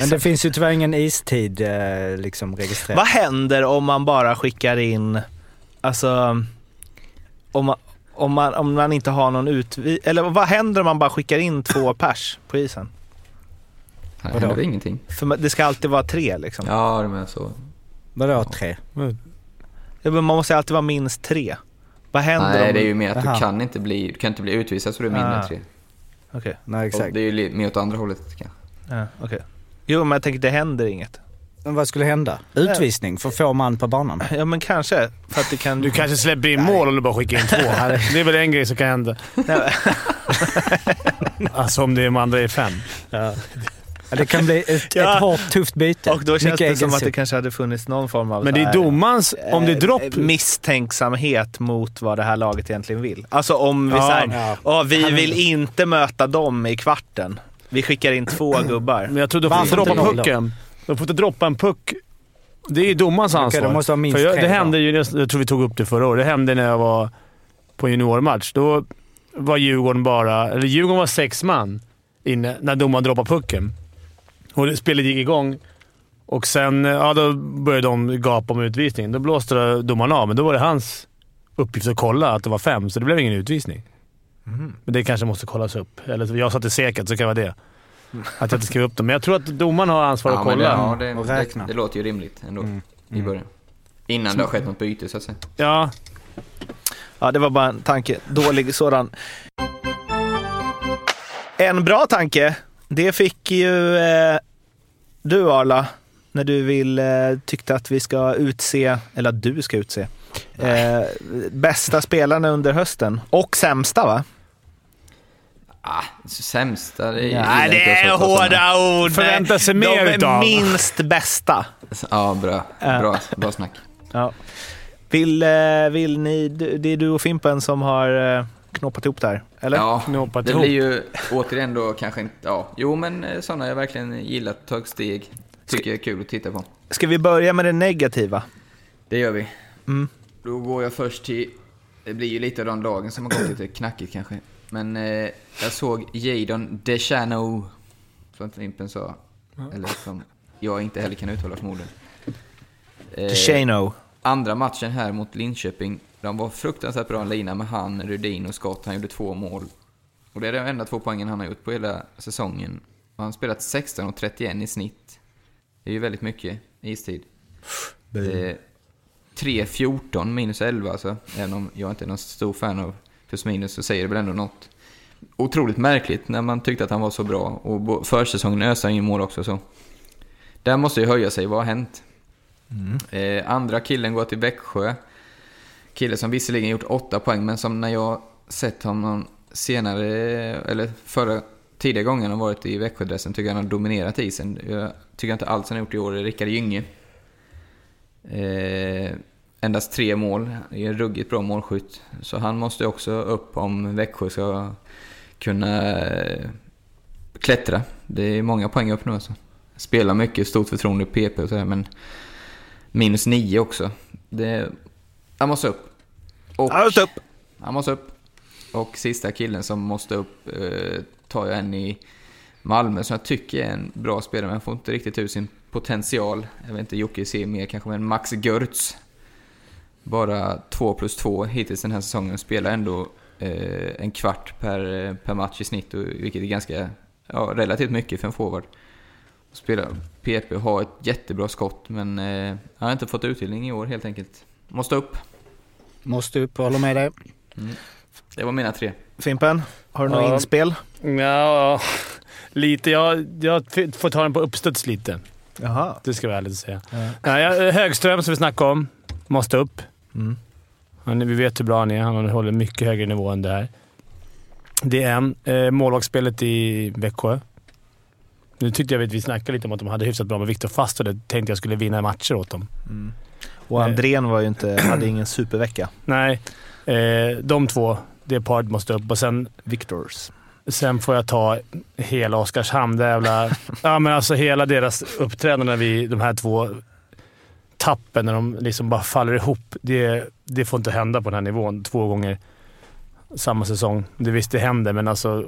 men det finns ju tyvärr ingen istid eh, liksom, registrerad. Vad händer om man bara skickar in, alltså, om man, om man, om man inte har någon utvi... Eller vad händer om man bara skickar in två pers på isen? Här Vadå? händer ingenting. För det ska alltid vara tre liksom. Ja, det är så. Vadå tre? Ja, men man måste alltid vara minst tre. Vad händer Nej, om... det är ju mer att Aha. du kan inte bli, du kan inte bli utvisad så du är mindre Ah. än tre. Okej, Nej, Och exakt. det är ju mer åt andra hållet kanske. ja, okej. Jo, men jag tänker det händer inget. Men vad skulle hända? Utvisning för få man på banan? Ja, men kanske. För att det kan... Du kanske släpper in mål om du bara skickar in två. Det är väl en grej som kan hända. Nej, Alltså om det är, om andra är fem. Ja, det kan bli ett, Ja. ett hårt, tufft byte. Och då känns Mycket det som att det kanske hade funnits någon form av Men det är här, domarens... Om det är eh, dropp... misstänksamhet mot vad det här laget egentligen vill. Alltså om vi Ja, säger, ja. "Åh, vi vill inte möta dem i kvarten. Vi skickar in två gubbar. Men jag tror du får inte droppa pucken. Du får inte droppa en puck. Det är domarens ansvar. det måste vara minst För jag, det hände ju, jag tror vi tog upp det förra året, det hände när jag var på en juniormatch. Då var Djurgården bara... Eller Djurgården var sex man inne när domaren droppade pucken. Och det- spelet gick igång. Och sen ja, då började de gapa om utvisning. Då blåste domaren av, men då var det hans uppgift att kolla att det var fem, så det blev ingen utvisning. Mhm. Men det kanske måste kollas upp. Eller så- jag satte säkert, så kan det vara det. Att jag inte skrev upp dem. Men jag tror att domaren har ansvar att Ja, men kolla. det, ja, det, Och det, räkna. det låter ju rimligt ändå Mm. i början. Innan det har skett något byte så att säga. Ja, Ja, det var bara en tanke. Dålig sådan. En bra tanke, det fick ju eh, du Arla, när du vill, eh, tyckte att vi ska utse, eller att du ska utse, eh, bästa spelarna under hösten. Och sämsta va? Ah, sämsta, det är Nej, det är hårda ord. Förväntar sig De mer är utav. minst bästa. Ja, bra. Bra, bra snack. Ja. Vill, eh, vill ni, det är du och Fimpen som har eh, knoppat ihop det här, eller? Ja, Knåpat det ihop. blir ju återigen då kanske inte... Ja, jo men eh, sådana jag verkligen gillat, tagit steg. Tycker jag är kul att titta på. Ska vi börja med det negativa? Det gör vi. Mm. Då går jag först till... Det blir ju lite av de lagen som har gått lite knackigt kanske. Men eh, jag såg Jadon Deschano, som Fimpen sa. Eller som jag inte heller kan uttala förmodligen. Eh, Shano. andra matchen här mot Linköping, de var fruktansvärt bra lina med han, Rudin och Scott. Han gjorde två mål. Och det är de enda två poängen han har gjort på hela säsongen. Och han har spelat 16 och 31 i snitt. Det är ju väldigt mycket istid. Eh, 3-14 minus 11 alltså. Även om jag inte är någon stor fan av plus minus så säger det väl ändå något. Otroligt märkligt när man tyckte att han var så bra. Och försäsongen ösade han in mål också så. Där måste ju höja sig, vad har hänt? Eh, andra killen går till Växjö. Kille som visserligen gjort åtta poäng, men som när jag sett honom senare, eller förra tidigare gången han varit i Växjödressen, tycker jag han har dominerat isen. Jag tycker inte alls han har gjort i år är Rickard Gynge. Eh, endast tre mål, är en ruggigt bra målskytt. Så han måste också upp om Växjö ska kunna eh, klättra. Det är många poäng upp nu alltså. Spelar mycket, stort förtroende i PP och sådär, men minus nio också. Det, han måste upp. Och, Ja, just upp. Han måste upp. Och sista killen som måste upp eh, tar jag en i Malmö som jag tycker är en bra spelare, men han får inte riktigt ut sin potential. Jag vet inte, Jocke ser mer kanske, men Max Görtz. Bara 2 plus 2 hittills den här säsongen. Spelar ändå eh, en kvart per, per match i snitt, och, vilket är ganska, ja, relativt mycket för en forward. Spelar PP, har ett jättebra skott, men eh, han har inte fått utdelning i år helt enkelt. Måste upp. Måste upp, håller med dig. Det var mina tre. Fimpen, har du något Ja. inspel? Ja, lite. Jag, jag får ta den på uppstuds lite. Jaha. Det ska jag vara ärlig att säga. Ja, jag- Högström, som vi snackade om, måste upp. Mm. Han, vi vet hur bra han är. Han håller mycket högre nivå än det här. Det är en. Eh, målvaktsspelet i Växjö. Nu tyckte jag att vi snackade lite om att de hade hyfsat bra med Viktor Fast och det tänkte jag skulle vinna matcher åt dem. Och Andrén var ju inte, hade ingen supervecka. Nej, eh, de två. Det paret måste upp och sen Victors. Sen får jag ta hela Oskarshamn. Det jävla, ja, men alltså hela deras uppträdande när vi, de här två tappen, när de liksom bara faller ihop. Det, det får inte hända på den här nivån två gånger samma säsong. Det visst, det händer, men alltså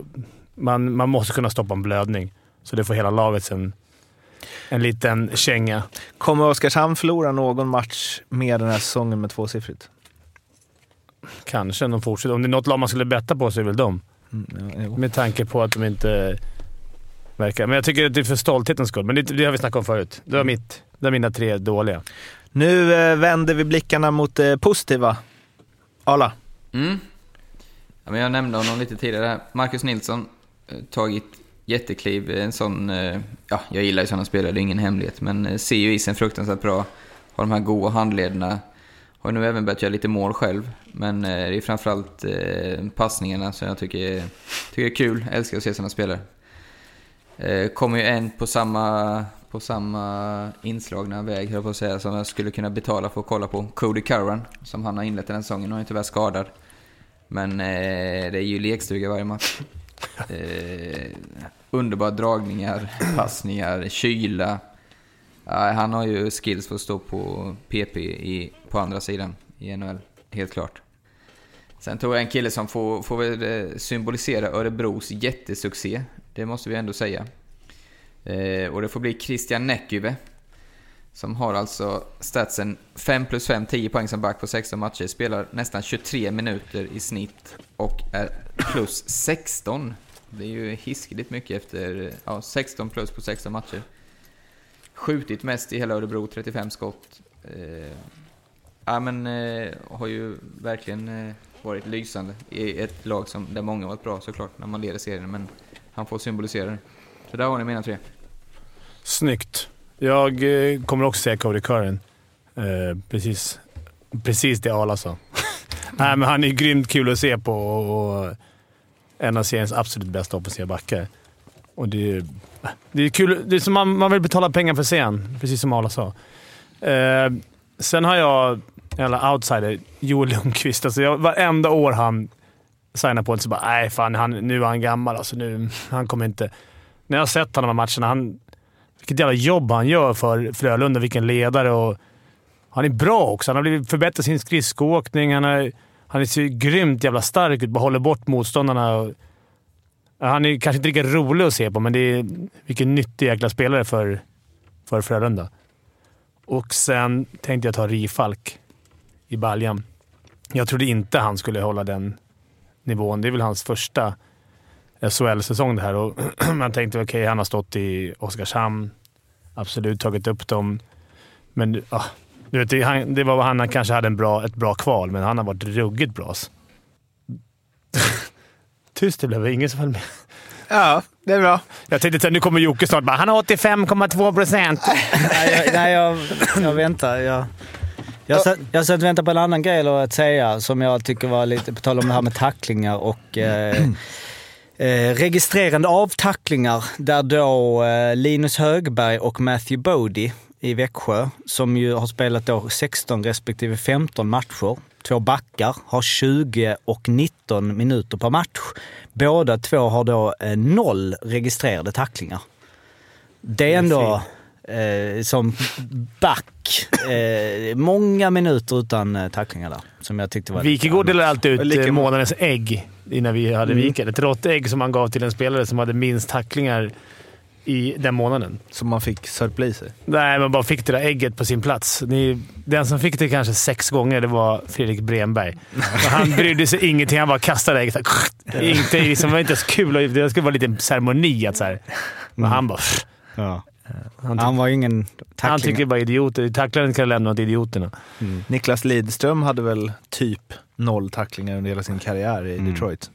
man, man måste kunna stoppa en blödning. Så det får hela laget sen en liten känga. Kommer Oskarshamn förlora någon match mer den här säsongen med tvåsiffrigt? Kanske om de fortsätter. Om det är något lag man skulle betta på så är det väl de. Mm, ja. Med tanke på att de inte verkar... Men jag tycker att det är för stolthetens skull. Men det, det har vi snackat om förut. Det var, mitt, det var mina tre dåliga. Nu eh, vänder vi blickarna mot det positiva. Arla. Mm. Ja, men jag nämnde honom lite tidigare. Marcus Nilsson, eh, tagit jättekliv. En sån, eh, ja, jag gillar ju sådana spelare, det är ingen hemlighet. Men eh, ser ju isen fruktansvärt bra. Har de här goda handlederna. Har nu även börjat göra lite mål själv. Men eh, det är framförallt passningarna som jag tycker, tycker är kul. Jag älskar att se sådana spelare. Kommer ju en på samma, på samma inslagna väg, höll jag på att säga, som jag skulle kunna betala för att kolla på. Cody Curran, som han har inlett den här säsongen. han är tyvärr skadad. Men eh, det är ju lekstuga varje match. Eh, underbara dragningar, passningar, kyla. Eh, han har ju skills för att stå på PP i, på andra sidan i NHL, helt klart. Sen tog jag en kille som får, får väl eh, symbolisera Örebros jättesuccé. Det måste vi ändå säga. Eh, och det får bli Christian Näkyve. Som har alltså statsen 5 plus 5, 10 poäng som back på 16 matcher. Spelar nästan 23 minuter i snitt och är plus 16. Det är ju hiskeligt mycket efter ja, 16 plus på 16 matcher. Skjutit mest i hela Örebro, 35 skott. Eh, ja, men eh, har ju verkligen eh, varit lysande i ett lag som, där många varit bra såklart när man leder serien. Men han får symbolisera det. Så där har ni mina tre. Snyggt. Jag eh, kommer också säga Cody Curran. Eh, precis, precis det Arla sa. Nej, men han är grymt kul att se på och, och en av seriens absolut bästa offensiva backar. Och det är, det är kul. Det är som man, man vill betala pengar för att precis som Arla sa. Eh, sen har jag, en outsider, Joel Lundqvist. Alltså jag, varenda år han signar på ett så bara nej fan, han, nu är han gammal. Alltså nu, han kommer inte... När jag har sett honom i matcherna, han, vilket jävla jobb han gör för Frölunda. Vilken ledare och han är bra också. Han har blivit förbättrat sin skridskoåkning. Han, är, han är grymt jävla stark ut. Bara håller bort motståndarna. Han är kanske inte lika rolig att se på, men det är vilken nyttig jäkla spelare för, för Frölunda. Och sen tänkte jag ta Rifalk i baljan. Jag trodde inte han skulle hålla den nivån. Det är väl hans första SHL-säsong det här och man tänkte okej, okay, han har stått i Oskarshamn. Absolut tagit upp dem. Men ah, du vet, det, han, det var vad han kanske hade en bra, ett bra kval, men han har varit ruggigt bra. Tyst det blev. Ingen som höll med. Ja, det är bra. Jag tänkte att nu kommer Jocke snart bara “Han har 85,2 procent”. nej, jag, nej jag, jag väntar. Jag, jag, satt, jag satt och väntade på en annan grej att säga som jag tycker var lite, på tal om det här med tacklingar och eh, eh, registrerande av tacklingar. Där då eh, Linus Högberg och Matthew Bodie i Växjö, som ju har spelat då 16 respektive 15 matcher. Två backar har 20 och 19 minuter per match. Båda två har då eh, noll registrerade tacklingar. Det är ändå eh, som back, eh, många minuter utan eh, tacklingar där. Som jag tyckte var Wikegård delade alltid ut lika... månadens ägg innan vi hade mm. Viken. Ett rått ägg som man gav till en spelare som hade minst tacklingar i den månaden. Som man fick sörpla i sig? Nej, man bara fick det där ägget på sin plats. Ni, den som fick det kanske sex gånger, det var Fredrik Bremberg. han brydde sig ingenting. Han bara kastade ägget. Inte, liksom, det var inte ens kul. Det skulle vara lite ceremoni. Att, så här. Men han bara... Ja. Han, han, var ingen tackling. Han tycker bara idioter. Tacklaren kan lämna åt idioterna. Mm. Niklas Lidström hade väl typ noll tacklingar under hela sin karriär i mm. Detroit.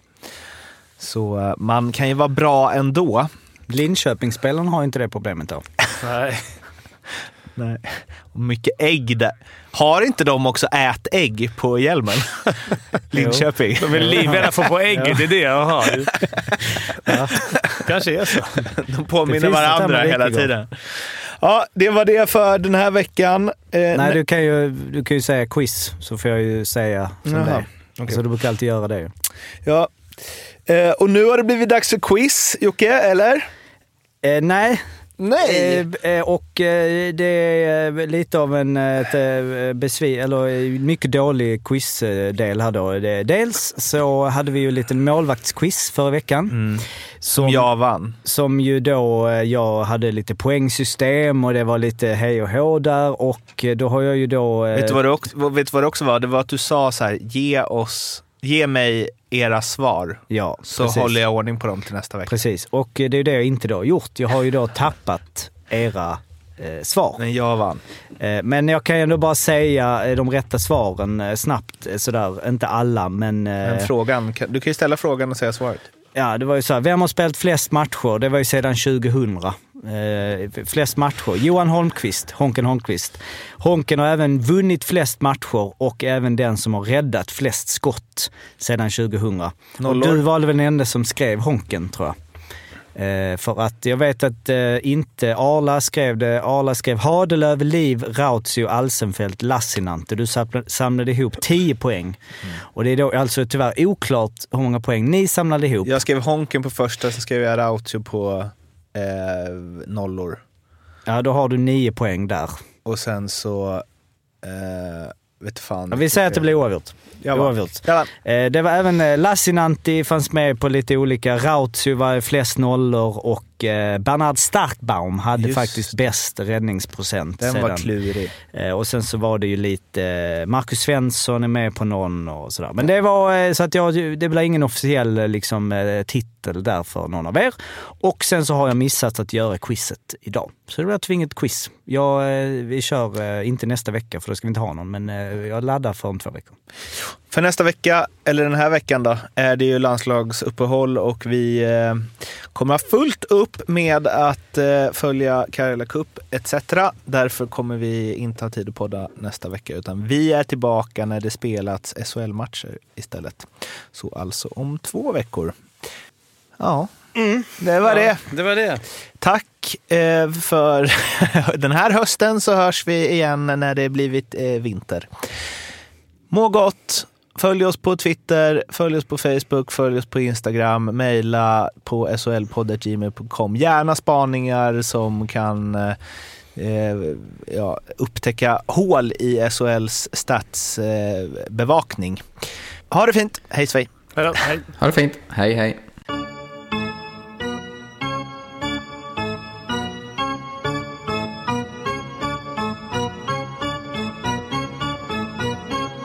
Så uh, man kan ju vara bra ändå. Linköpingsspelarna har inte det problemet då. Nej. Nej. Och mycket ägg där. Har inte de också ätägg på hjälmen? Linköping. De är livrädda för att få ägget, det är det jag har. Ja. kanske är så. De påminner varandra hela tiden. Ja, det var det för den här veckan. Eh, Nej, du kan, ju, du kan ju säga quiz, så får jag ju säga som Jaha. det okay. Så du brukar alltid göra det. Ja, eh, och nu har det blivit dags för quiz, Jocke, eller? Eh, nej. Nej! Eh, eh och eh, det är lite av en ett, eh, besvi eller mycket dålig quizdel här då. Dels så hade vi ju en liten målvaktsquiz förra veckan. Mm. Som jag vann. Som ju då, jag hade lite poängsystem och det var lite hej och hå där och då har jag ju då... Vet du vad det också, vet du vad det också var? Det var att du sa så här, ge oss Ge mig era svar, ja, så precis. håller jag ordning på dem till nästa vecka. Precis, och det är det jag inte då gjort. Jag har ju då tappat era eh, svar. Men jag vann. Eh, men jag kan ju ändå bara säga eh, de rätta svaren eh, snabbt eh, sådär. Inte alla, men... men frågan, du kan ju ställa frågan och säga svaret. Ja, det var ju så här. Vem har spelat flest matcher? Det var ju sedan 2000. Eh, flest matcher. Johan Holmqvist, Honken Holmqvist. Honken har även vunnit flest matcher och även den som har räddat flest skott sedan 2000. Och du var väl den enda som skrev Honken, tror jag. Eh, för att jag vet att eh, inte Arla skrev det. Arla skrev Hadelöv, Liv, Rautio, Alsenfelt, Lassinante. Du samlade ihop 10 poäng. Mm. Och det är då alltså tyvärr oklart hur många poäng ni samlade ihop. Jag skrev Honken på första, sen skrev jag Rautio på eh, nollor. Ja, då har du 9 poäng där. Och sen så... Eh, vet fan. Vi säger att det blir oavgjort. Oavgjort. Eh, det var även eh, Lassinantti fanns med på lite olika. Rautio var flest nollor och eh, Bernhard Starkbaum hade Just. faktiskt bäst räddningsprocent. Den sedan. var klurig. Och sen så var det ju lite... Marcus Svensson är med på någon och sådär. Men det var så att jag, det blev ingen officiell liksom, titel där för någon av er. Och sen så har jag missat att göra quizet idag. Så det blir ett tvingat quiz. Jag, vi kör inte nästa vecka för då ska vi inte ha någon, men jag laddar för om två veckor. För nästa vecka, eller den här veckan då, är det ju landslagsuppehåll och vi eh, kommer ha fullt upp med att eh, följa Karela Cup etc. Därför kommer vi inte ha tid att podda nästa vecka utan vi är tillbaka när det spelats SHL-matcher istället. Så alltså om två veckor. Ja, det var det. Det var det. Tack eh, för den här hösten så hörs vi igen när det blivit vinter. Må gott! Följ oss på Twitter, följ oss på Facebook, följ oss på Instagram, mejla på solpodd.gmail.com. Gärna spaningar som kan eh, eh, ja, upptäcka hål i SHLs statsbevakning. ha det fint! Hej svej! Hej. Ha det fint. Hej, hej.